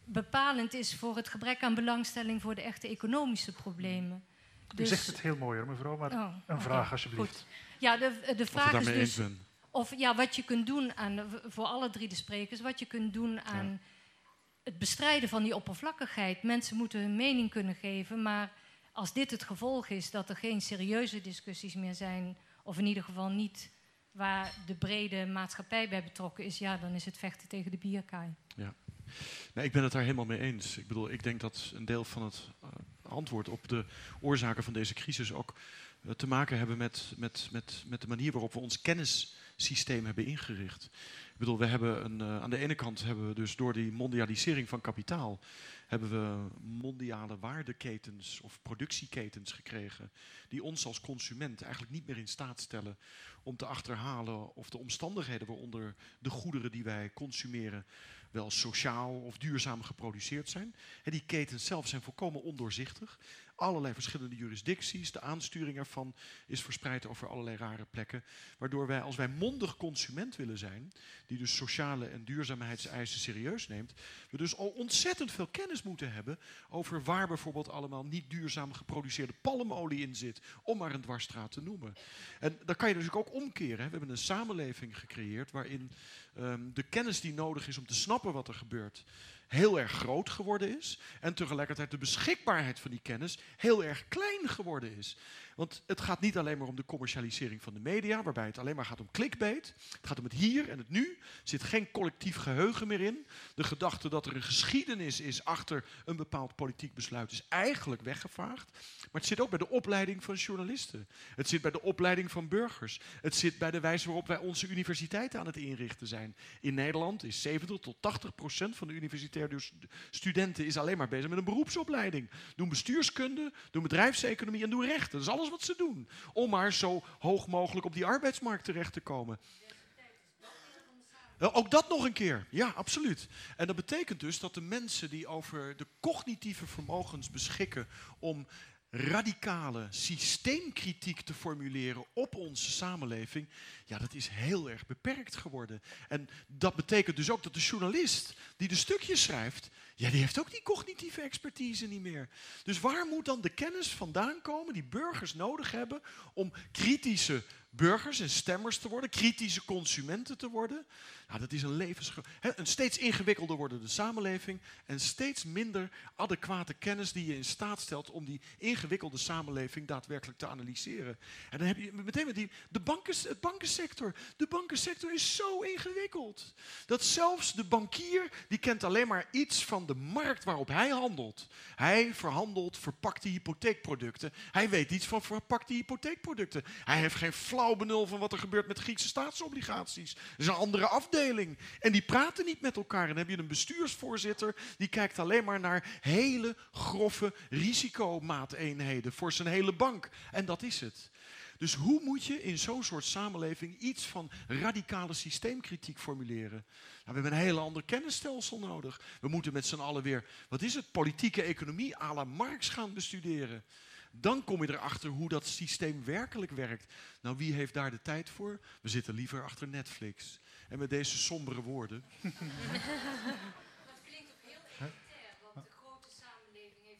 bepalend is voor het gebrek aan belangstelling voor de echte economische problemen. U zegt het heel mooi hoor, mevrouw, maar Oh, een vraag alsjeblieft. goed. Ja, de, de vraag is dus of ja, wat je kunt doen aan, voor alle drie de sprekers, wat je kunt doen aan het bestrijden van die oppervlakkigheid. Mensen moeten hun mening kunnen geven, maar als dit het gevolg is dat er geen serieuze discussies meer zijn, of in ieder geval niet waar de brede maatschappij bij betrokken is, ja, dan is het vechten tegen de bierkaai. Nee, ik ben het daar helemaal mee eens. Ik bedoel, ik denk dat een deel van het eh, antwoord op de oorzaken van deze crisis ook eh, te maken hebben met, met, met, met de manier waarop we ons kennissysteem hebben ingericht. Ik bedoel, we hebben een, eh, aan de ene kant hebben we dus door die mondialisering van kapitaal hebben we mondiale waardeketens of productieketens gekregen die ons als consument eigenlijk niet meer in staat stellen om te achterhalen of de omstandigheden waaronder de goederen die wij consumeren wel sociaal of duurzaam geproduceerd zijn. Die ketens zelf zijn volkomen ondoorzichtig. Allerlei verschillende jurisdicties, de aansturing ervan is verspreid over allerlei rare plekken. Waardoor wij, als wij mondig consument willen zijn, die dus sociale en duurzaamheidseisen serieus neemt, we dus al ontzettend veel kennis moeten hebben over waar bijvoorbeeld allemaal niet duurzaam geproduceerde palmolie in zit, om maar een dwarsstraat te noemen. En dan kan je dus ook omkeren. Hè. We hebben een samenleving gecreëerd waarin ehm, de kennis die nodig is om te snappen wat er gebeurt, heel erg groot geworden is. En tegelijkertijd de beschikbaarheid van die kennis heel erg klein geworden is. Want het gaat niet alleen maar om de commercialisering van de media, waarbij het alleen maar gaat om clickbait. Het gaat om het hier en het nu. Er zit geen collectief geheugen meer in. De gedachte dat er een geschiedenis is achter een bepaald politiek besluit is eigenlijk weggevaagd. Maar het zit ook bij de opleiding van journalisten. Het zit bij de opleiding van burgers. Het zit bij de wijze waarop wij onze universiteiten aan het inrichten zijn. In Nederland is 70 tot 80 procent van de universitaire stu- studenten is alleen maar bezig met een beroepsopleiding. Doen bestuurskunde, doen bedrijfseconomie en doen rechten. Dat is alles wat ze doen. Om maar zo hoog mogelijk op die arbeidsmarkt terecht te komen. Ook dat nog een keer, ja, absoluut. En dat betekent dus dat de mensen die over de cognitieve vermogens beschikken om radicale systeemkritiek te formuleren op onze samenleving, ja, dat is heel erg beperkt geworden. En dat betekent dus ook dat de journalist die de stukjes schrijft, ja, die heeft ook die cognitieve expertise niet meer. Dus waar moet dan de kennis vandaan komen die burgers nodig hebben om kritische burgers en stemmers te worden, kritische consumenten te worden? Nou, dat is een levensge... Hè, een steeds ingewikkelder wordende samenleving en steeds minder adequate kennis die je in staat stelt om die ingewikkelde samenleving daadwerkelijk te analyseren. En dan heb je meteen met die, de banken, het bankensector. De bankensector is zo ingewikkeld. Dat zelfs de bankier, die kent alleen maar iets van de markt waarop hij handelt. Hij verhandelt verpakte hypotheekproducten. Hij weet iets van verpakte hypotheekproducten. Hij heeft geen flauw benul van wat er gebeurt met Griekse staatsobligaties. Dat is een andere afdeling. En die praten niet met elkaar. En dan heb je een bestuursvoorzitter die kijkt alleen maar naar hele grove risicomaateenheden voor zijn hele bank. En dat is het. Dus hoe moet je in zo'n soort samenleving iets van radicale systeemkritiek formuleren? Nou, we hebben een hele ander kennisstelsel nodig. We moeten met z'n allen weer, wat is het, politieke economie à la Marx gaan bestuderen. Dan kom je erachter hoe dat systeem werkelijk werkt. Nou, wie heeft daar de tijd voor? We zitten liever achter Netflix. En met deze sombere woorden. <laughs> Dat klinkt ook heel elitair, want de grote samenleving heeft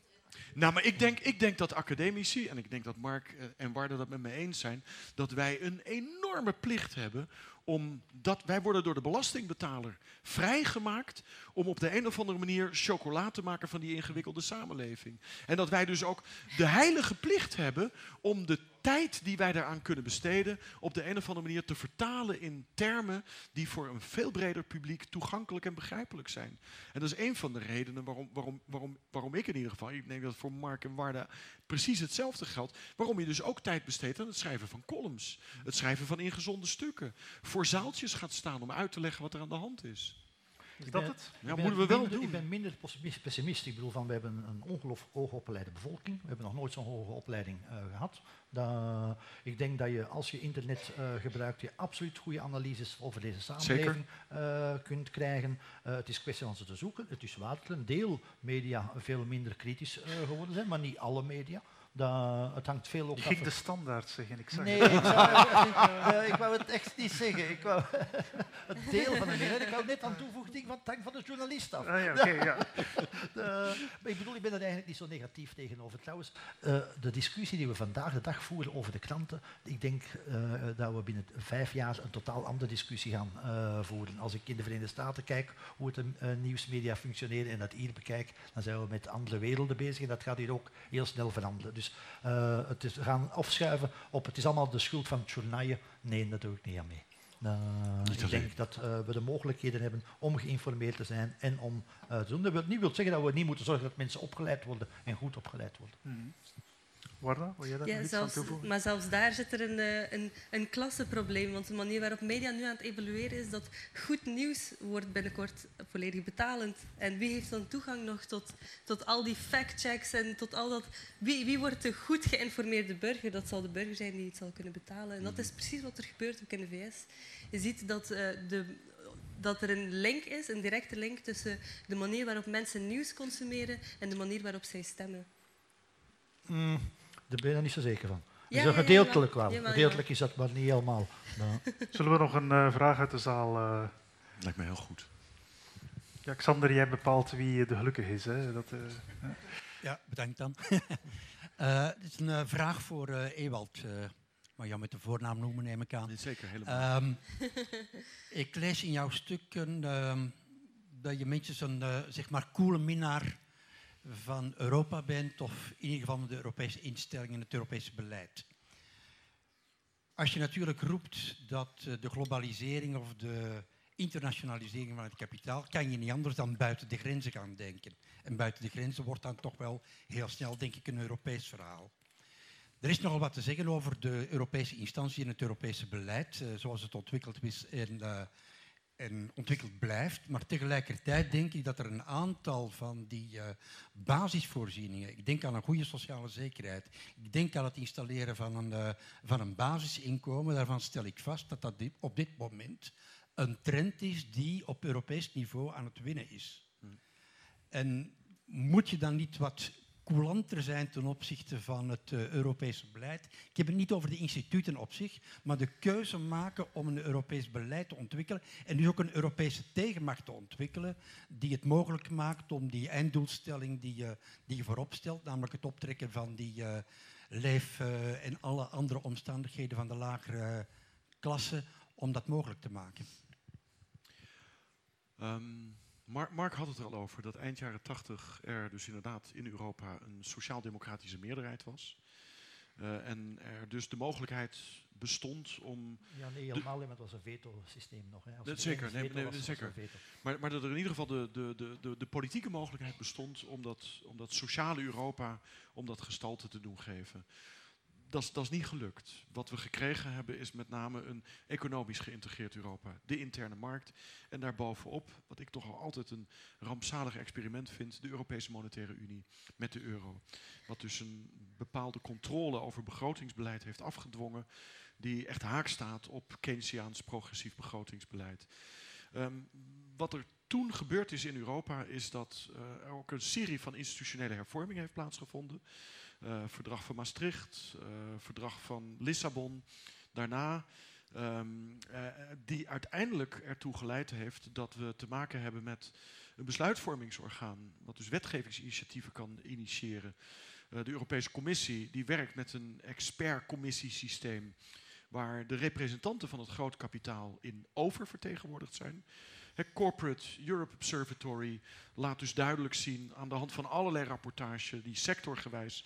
er Nou, maar ik denk, ik denk dat academici, en ik denk dat Mark eh, en Warde dat met me eens zijn, dat wij een enorme plicht hebben omdat wij worden door de belastingbetaler vrijgemaakt om op de een of andere manier chocola te maken van die ingewikkelde samenleving. En dat wij dus ook de heilige plicht hebben om de tijd die wij daaraan kunnen besteden op de een of andere manier te vertalen in termen die voor een veel breder publiek toegankelijk en begrijpelijk zijn. En dat is een van de redenen waarom, waarom, waarom, waarom ik in ieder geval, ik denk dat voor Mark en Warda precies hetzelfde geldt, waarom je dus ook tijd besteedt aan het schrijven van columns, het schrijven van ingezonde stukken, voor zaaltjes gaat staan om uit te leggen wat er aan de hand is. Is dat het? Ja, moeten we wel minder, doen. Ik ben minder pessimist. Ik bedoel, van, we hebben een ongelooflijk hoogopgeleide bevolking. We hebben nog nooit zo'n hoge opleiding eh, gehad. Dat, ik denk dat je, als je internet eh, gebruikt, je absoluut goede analyses over deze samenleving eh, kunt krijgen. Eh, het is kwestie van ze te zoeken. Het is waar dat een deel media veel minder kritisch eh, geworden zijn, maar niet alle media. Dat, het hangt veel ook Je af ging de standaard zeggen, ik zag Nee, het. ik, zou, <laughs> eh, ik wou het echt niet zeggen. Ik wou <laughs> het deel van de. Ik wou net aan toevoeging van het hangt van de journalist af. Ah, ja, oké, ja. <laughs> Maar ik bedoel, ik ben er eigenlijk niet zo negatief tegenover. Trouwens, eh, de discussie die we vandaag de dag voeren over de kranten, ik denk eh, dat we binnen vijf jaar een totaal andere discussie gaan voeren. Als ik in de Verenigde Staten kijk hoe het nieuwsmedia functioneren en dat hier bekijk, dan zijn we met andere werelden bezig en dat gaat hier ook heel snel veranderen. Dus eh, het is, we gaan afschuiven op het is allemaal de schuld van het journaille. Nee, dat doe ik niet aan mee. Uh, Niet ik denk dat eh, we de mogelijkheden hebben om geïnformeerd te zijn en om eh, te doen. Dat wil niet wil zeggen dat we niet moeten zorgen dat mensen opgeleid worden en goed opgeleid worden. Mhm. Warda, wil jij daar nog Ja, iets aan zelfs, toevoegen? maar zelfs daar zit er een, eh, een, een klassenprobleem. Want de manier waarop media nu aan het evolueren is dat goed nieuws wordt binnenkort volledig betalend. En wie heeft dan toegang nog tot, tot al die factchecks en tot al dat... Wie, wie wordt de goed geïnformeerde burger? Dat zal de burger zijn die het zal kunnen betalen. En dat is precies wat er gebeurt ook in de VS. Je ziet dat, eh, de, dat er een link is, een directe link tussen de manier waarop mensen nieuws consumeren en de manier waarop zij stemmen. Mm, daar ben je er niet zo zeker van. Ja, ja, gedeeltelijk wel. Jawel, Gedeeltelijk is dat, maar niet helemaal. Nou, <laughs> Zullen we nog een eh, vraag uit de zaal... eh, Lijkt me heel goed. Ja, Xander, jij bepaalt wie de gelukkig is. Hè? Dat, eh, Ja, bedankt dan. <laughs> Eh, dit is een eh, vraag voor eh, Ewald. eh maar jou met de voornaam noemen, neem ik aan. Nee, zeker, helemaal. Ehm, <laughs> ik lees in jouw stukken ehm, dat je minstens een eh, zeg maar coole minnaar van Europa bent, of in ieder geval de Europese instellingen en het Europese beleid. Als je natuurlijk roept dat eh, de globalisering of de internationalisering van het kapitaal, kan je niet anders dan buiten de grenzen gaan denken. En buiten de grenzen wordt dan toch wel heel snel, denk ik, een Europees verhaal. Er is nogal wat te zeggen over de Europese instantie en het Europese beleid, eh, zoals het ontwikkeld is en, en ontwikkeld blijft. Maar tegelijkertijd denk ik dat er een aantal van die eh, basisvoorzieningen, ik denk aan een goede sociale zekerheid, ik denk aan het installeren van een, eh, van een basisinkomen, daarvan stel ik vast dat dat dit- op dit moment een trend is die op Europees niveau aan het winnen is. En moet je dan niet wat coulanter zijn ten opzichte van het eh, Europese beleid? Ik heb het niet over de instituten op zich, maar de keuze maken om een Europees beleid te ontwikkelen en dus ook een Europese tegenmacht te ontwikkelen die het mogelijk maakt om die einddoelstelling die je, die voorop stelt, namelijk het optrekken van die eh, leef- eh, en alle andere omstandigheden van de lagere klasse, om dat mogelijk te maken. Ehm, Mark, Mark had het er al over dat eind jaren tachtig er dus inderdaad in Europa een sociaal-democratische meerderheid was. Eh, en er dus de mogelijkheid bestond om. ja, nee, helemaal niet, maar het was een veto-systeem nog. Hè. Dat er zeker, nee, nee, was, zeker. er. Maar, maar dat er in ieder geval de, de, de, de, de politieke mogelijkheid bestond om dat, om dat sociale Europa, om dat gestalte te doen geven. Dat is, niet gelukt. Wat we gekregen hebben is met name een economisch geïntegreerd Europa. De interne markt. En daarbovenop, wat ik toch al altijd een rampzalig experiment vind, de Europese Monetaire Unie met de euro. Wat dus een bepaalde controle over begrotingsbeleid heeft afgedwongen, die echt haak staat op Keynesiaans progressief begrotingsbeleid. Ehm, wat er toen gebeurd is in Europa, is dat eh, er ook een serie van institutionele hervormingen heeft plaatsgevonden. Eh, verdrag van Maastricht, eh, verdrag van Lissabon. Daarna, eh, die uiteindelijk ertoe geleid heeft dat we te maken hebben met een besluitvormingsorgaan, wat dus wetgevingsinitiatieven kan initiëren. De Europese Commissie die werkt met een expertcommissiesysteem, waar de representanten van het groot kapitaal in oververtegenwoordigd zijn. Het Corporate Europe Observatory laat dus duidelijk zien aan de hand van allerlei rapportages die sectorgewijs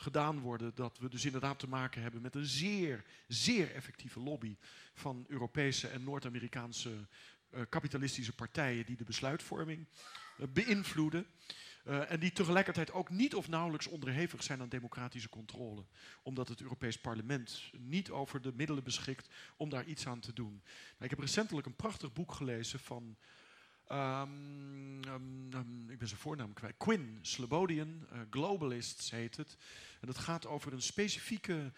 gedaan worden, dat we dus inderdaad te maken hebben met een zeer, zeer effectieve lobby van Europese en Noord-Amerikaanse uh, kapitalistische partijen die de besluitvorming uh, beïnvloeden. Uh, en die tegelijkertijd ook niet of nauwelijks onderhevig zijn aan democratische controle. Omdat het Europees Parlement niet over de middelen beschikt om daar iets aan te doen. Nou, ik heb recentelijk een prachtig boek gelezen van. Um, um, um, ik ben zijn voornaam kwijt. Quinn Slobodian, uh, Globalists heet het. En dat gaat over een specifieke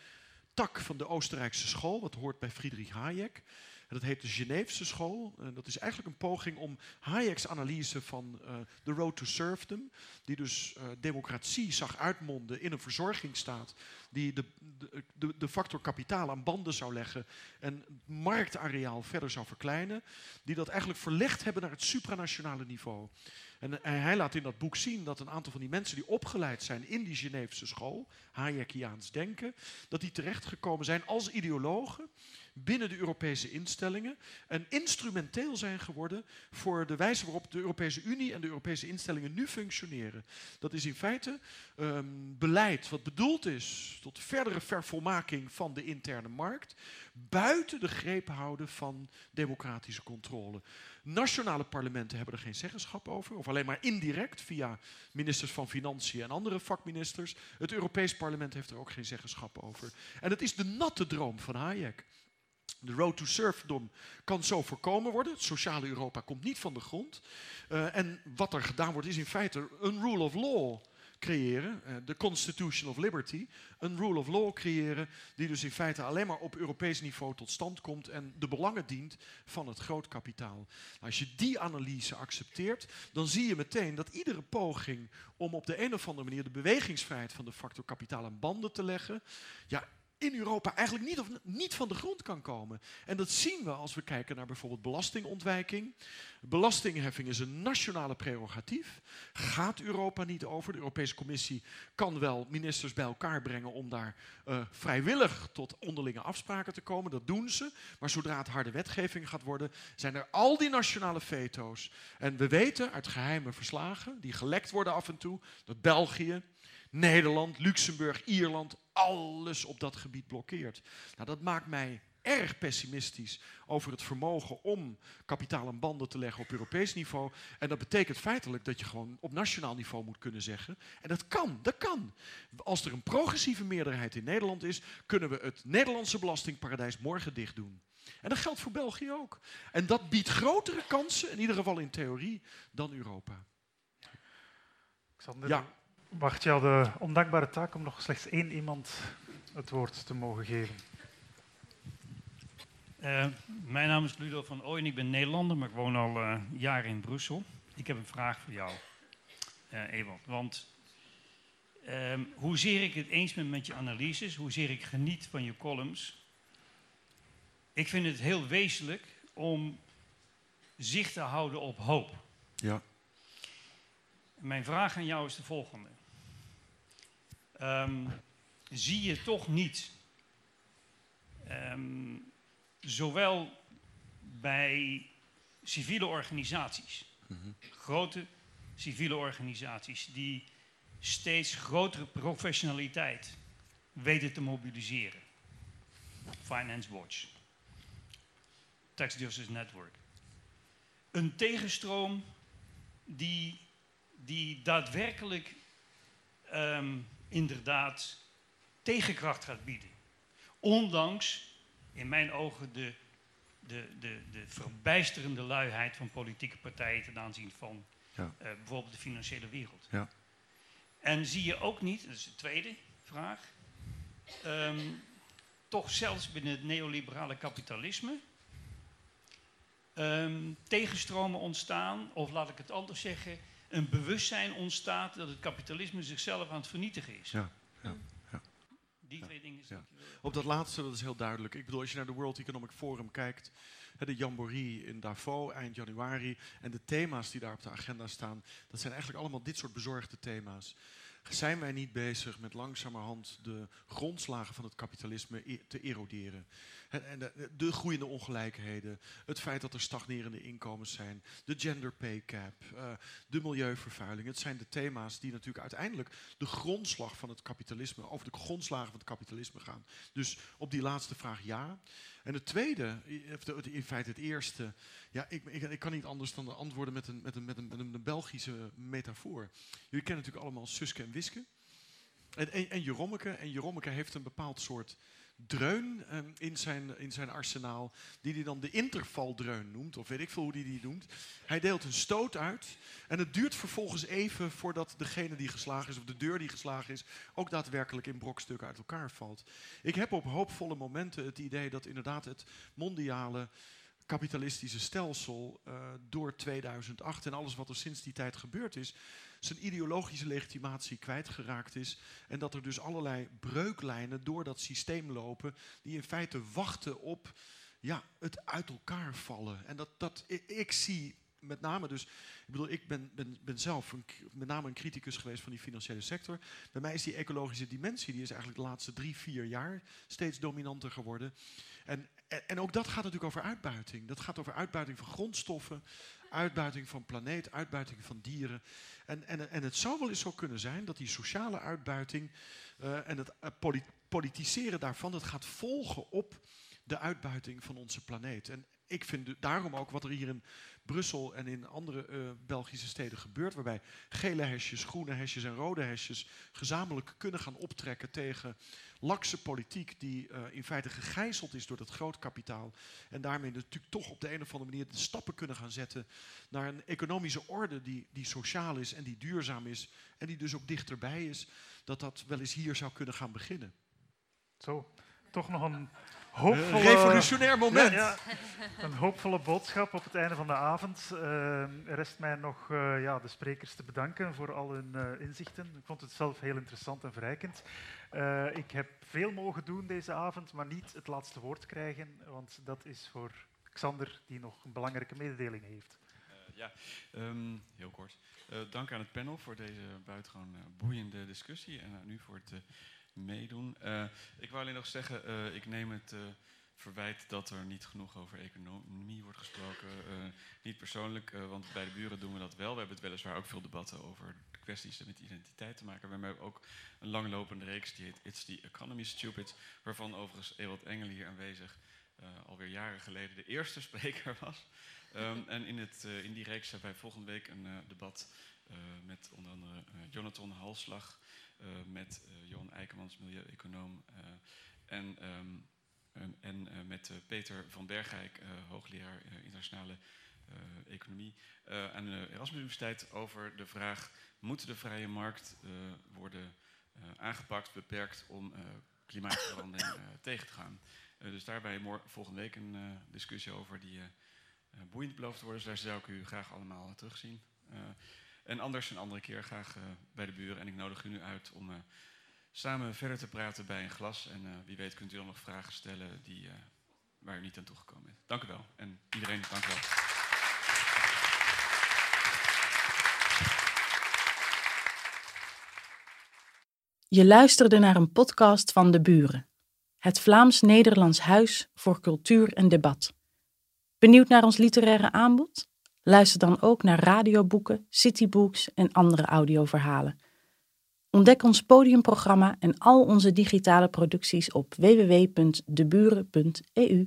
tak van de Oostenrijkse school, wat hoort bij Friedrich Hayek. Dat heet de Geneefse school. En dat is eigenlijk een poging om Hayek's analyse van The Road to Serfdom, die dus uh, democratie zag uitmonden in een verzorgingsstaat, die de, de, de, factor kapitaal aan banden zou leggen en het marktareaal verder zou verkleinen, die dat eigenlijk verlegd hebben naar het supranationale niveau. En, en, hij laat in dat boek zien dat een aantal van die mensen die opgeleid zijn in die Geneefse school, Hayekiaans denken, dat die terechtgekomen zijn als ideologen binnen de Europese instellingen en instrumenteel zijn geworden voor de wijze waarop de Europese Unie en de Europese instellingen nu functioneren. Dat is in feite um, beleid wat bedoeld is tot verdere vervolmaking van de interne markt, buiten de greep houden van democratische controle. Nationale parlementen hebben er geen zeggenschap over, of alleen maar indirect via ministers van Financiën en andere vakministers. Het Europees Parlement heeft er ook geen zeggenschap over. En het is de natte droom van Hayek. De road to serfdom kan zo voorkomen worden. Het sociale Europa komt niet van de grond. Uh, en wat er gedaan wordt is in feite een rule of law creëren, uh, de Constitution of Liberty, een rule of law creëren die dus in feite alleen maar op Europees niveau tot stand komt en de belangen dient van het groot kapitaal. Nou, als je die analyse accepteert, dan zie je meteen dat iedere poging om op de een of andere manier de bewegingsvrijheid van de factor kapitaal aan banden te leggen, ja, in Europa eigenlijk niet, of niet van de grond kan komen. En dat zien we als we kijken naar bijvoorbeeld belastingontwijking. Belastingheffing is een nationale prerogatief. Gaat Europa niet over. De Europese Commissie kan wel ministers bij elkaar brengen om daar uh, vrijwillig tot onderlinge afspraken te komen. Dat doen ze. Maar zodra het harde wetgeving gaat worden, zijn er al die nationale veto's. En we weten uit geheime verslagen, die gelekt worden af en toe, dat België, Nederland, Luxemburg, Ierland, alles op dat gebied blokkeert. Nou, dat maakt mij erg pessimistisch over het vermogen om kapitaal en banden te leggen op Europees niveau. En dat betekent feitelijk dat je gewoon op nationaal niveau moet kunnen zeggen. En dat kan, dat kan. Als er een progressieve meerderheid in Nederland is, kunnen we het Nederlandse belastingparadijs morgen dicht doen. En dat geldt voor België ook. En dat biedt grotere kansen, in ieder geval in theorie, dan Europa. Xander, ja wacht jou de ondankbare taak om nog slechts één iemand het woord te mogen geven. Uh, mijn naam is Ludo van Ooyen, ik ben Nederlander, maar ik woon al uh, jaren in Brussel. Ik heb een vraag voor jou, uh, Ewald. Want ehm, hoezeer ik het eens ben met je analyses, hoezeer ik geniet van je columns, ik vind het heel wezenlijk om zicht te houden op hoop. Ja. Mijn vraag aan jou is de volgende. Um, zie je toch niet, um, zowel bij civiele organisaties, mm -hmm. grote civiele organisaties, die steeds grotere professionaliteit weten te mobiliseren. Finance Watch, Tax Justice Network. Een tegenstroom die, die daadwerkelijk um, inderdaad tegenkracht gaat bieden. Ondanks, in mijn ogen, de, de, de, de verbijsterende luiheid van politieke partijen ten aanzien van ja. uh, bijvoorbeeld de financiële wereld. Ja. En zie je ook niet, dat is de tweede vraag, um, toch zelfs binnen het neoliberale kapitalisme um, tegenstromen ontstaan, of laat ik het anders zeggen, een bewustzijn ontstaat dat het kapitalisme zichzelf aan het vernietigen is. Ja, ja, ja. Die twee dingen. Ja. Op dat laatste, dat is heel duidelijk. Ik bedoel, als je naar de World Economic Forum kijkt, de jamboree in Davos eind januari en de thema's die daar op de agenda staan, dat zijn eigenlijk allemaal dit soort bezorgde thema's. Zijn wij niet bezig met langzamerhand de grondslagen van het kapitalisme te eroderen? En de, de, groeiende ongelijkheden, het feit dat er stagnerende inkomens zijn, de gender pay cap, uh, de milieuvervuiling. Het zijn de thema's die natuurlijk uiteindelijk de grondslag van het kapitalisme, over de grondslagen van het kapitalisme gaan. Dus op die laatste vraag ja. En het tweede, in feite het eerste, ja, ik, ik, kan niet anders dan antwoorden met een, met, een, met, een, een Belgische metafoor. Jullie kennen natuurlijk allemaal Suske en Wiske. En, en, en Jerommeke. En Jerommeke heeft een bepaald soort dreun ehm, in, zijn, in zijn arsenaal, die hij dan de intervaldreun noemt, of weet ik veel hoe hij die noemt. Hij deelt een stoot uit en het duurt vervolgens even voordat degene die geslagen is, of de deur die geslagen is, ook daadwerkelijk in brokstukken uit elkaar valt. Ik heb op hoopvolle momenten het idee dat inderdaad het mondiale kapitalistische stelsel uh, door 2008 en alles wat er sinds die tijd gebeurd is, zijn ideologische legitimatie kwijtgeraakt is. En dat er dus allerlei breuklijnen door dat systeem lopen, die in feite wachten op ja, het uit elkaar vallen. En dat, dat, ik, zie met name dus, ik bedoel, ik ben, ben, ben zelf een, met name een criticus geweest van die financiële sector. Bij mij is die ecologische dimensie, die is eigenlijk de laatste drie, vier jaar steeds dominanter geworden. En, en, en ook dat gaat natuurlijk over uitbuiting. Dat gaat over uitbuiting van grondstoffen, uitbuiting van planeet, uitbuiting van dieren. En, en, en het zou wel eens zo kunnen zijn dat die sociale uitbuiting uh, en het uh, politiseren daarvan, dat gaat volgen op de uitbuiting van onze planeet. En ik vind daarom ook wat er hier in Brussel en in andere uh, Belgische steden gebeurt, waarbij gele hesjes, groene hesjes en rode hesjes gezamenlijk kunnen gaan optrekken tegen lakse politiek die uh, in feite gegijzeld is door dat groot kapitaal en daarmee natuurlijk toch op de een of andere manier de stappen kunnen gaan zetten naar een economische orde die, die sociaal is en die duurzaam is en die dus ook dichterbij is, dat dat wel eens hier zou kunnen gaan beginnen. Zo, toch nog een hoopvolle... Revolutionair moment. Ja, <laughs> een hoopvolle boodschap op het einde van de avond. Uh, rest mij nog uh, ja, de sprekers te bedanken voor al hun uh, inzichten. Ik vond het zelf heel interessant en verrijkend. ik heb veel mogen doen deze avond, maar niet het laatste woord krijgen, want dat is voor Xander, die nog een belangrijke mededeling heeft. ja, um, heel kort. dank aan het panel voor deze buitengewoon boeiende discussie en nu voor het meedoen. Uh, ik wou alleen nog zeggen, uh, ik neem het uh, verwijt dat er niet genoeg over economie wordt gesproken. niet persoonlijk, want bij de buren doen we dat wel. We hebben het weliswaar ook veel debatten over kwesties met identiteit te maken. We hebben ook een langlopende reeks die heet It's the Economy Stupid, waarvan overigens Ewald Engel hier aanwezig alweer jaren geleden de eerste <laughs> spreker was. Um, en in, het, in die reeks hebben wij volgende week een debat met onder andere Jonathan Halslag, met uh, Johan Eijkemans, milieueconoom, uh, en, um, en met Peter van Bergijk, hoogleraar internationale economie, aan de Erasmus Universiteit over de vraag: moet de vrije markt worden aangepakt, beperkt om klimaatverandering <coughs> tegen te gaan? dus daarbij volgende week een discussie over die boeiend belooft te worden. Dus daar zou ik u graag allemaal terugzien. En anders een andere keer graag uh, bij de buren. En ik nodig u nu uit om uh, samen verder te praten bij een glas. En uh, wie weet kunt u dan nog vragen stellen die, waar u niet aan toegekomen bent. Dank u wel. En iedereen, dank u wel. Je luisterde naar een podcast van De Buren, het Vlaams-Nederlands Huis voor Cultuur en Debat. Benieuwd naar ons literaire aanbod? Luister dan ook naar radioboeken, citybooks en andere audioverhalen. Ontdek ons podiumprogramma en al onze digitale producties op www.deburen.eu.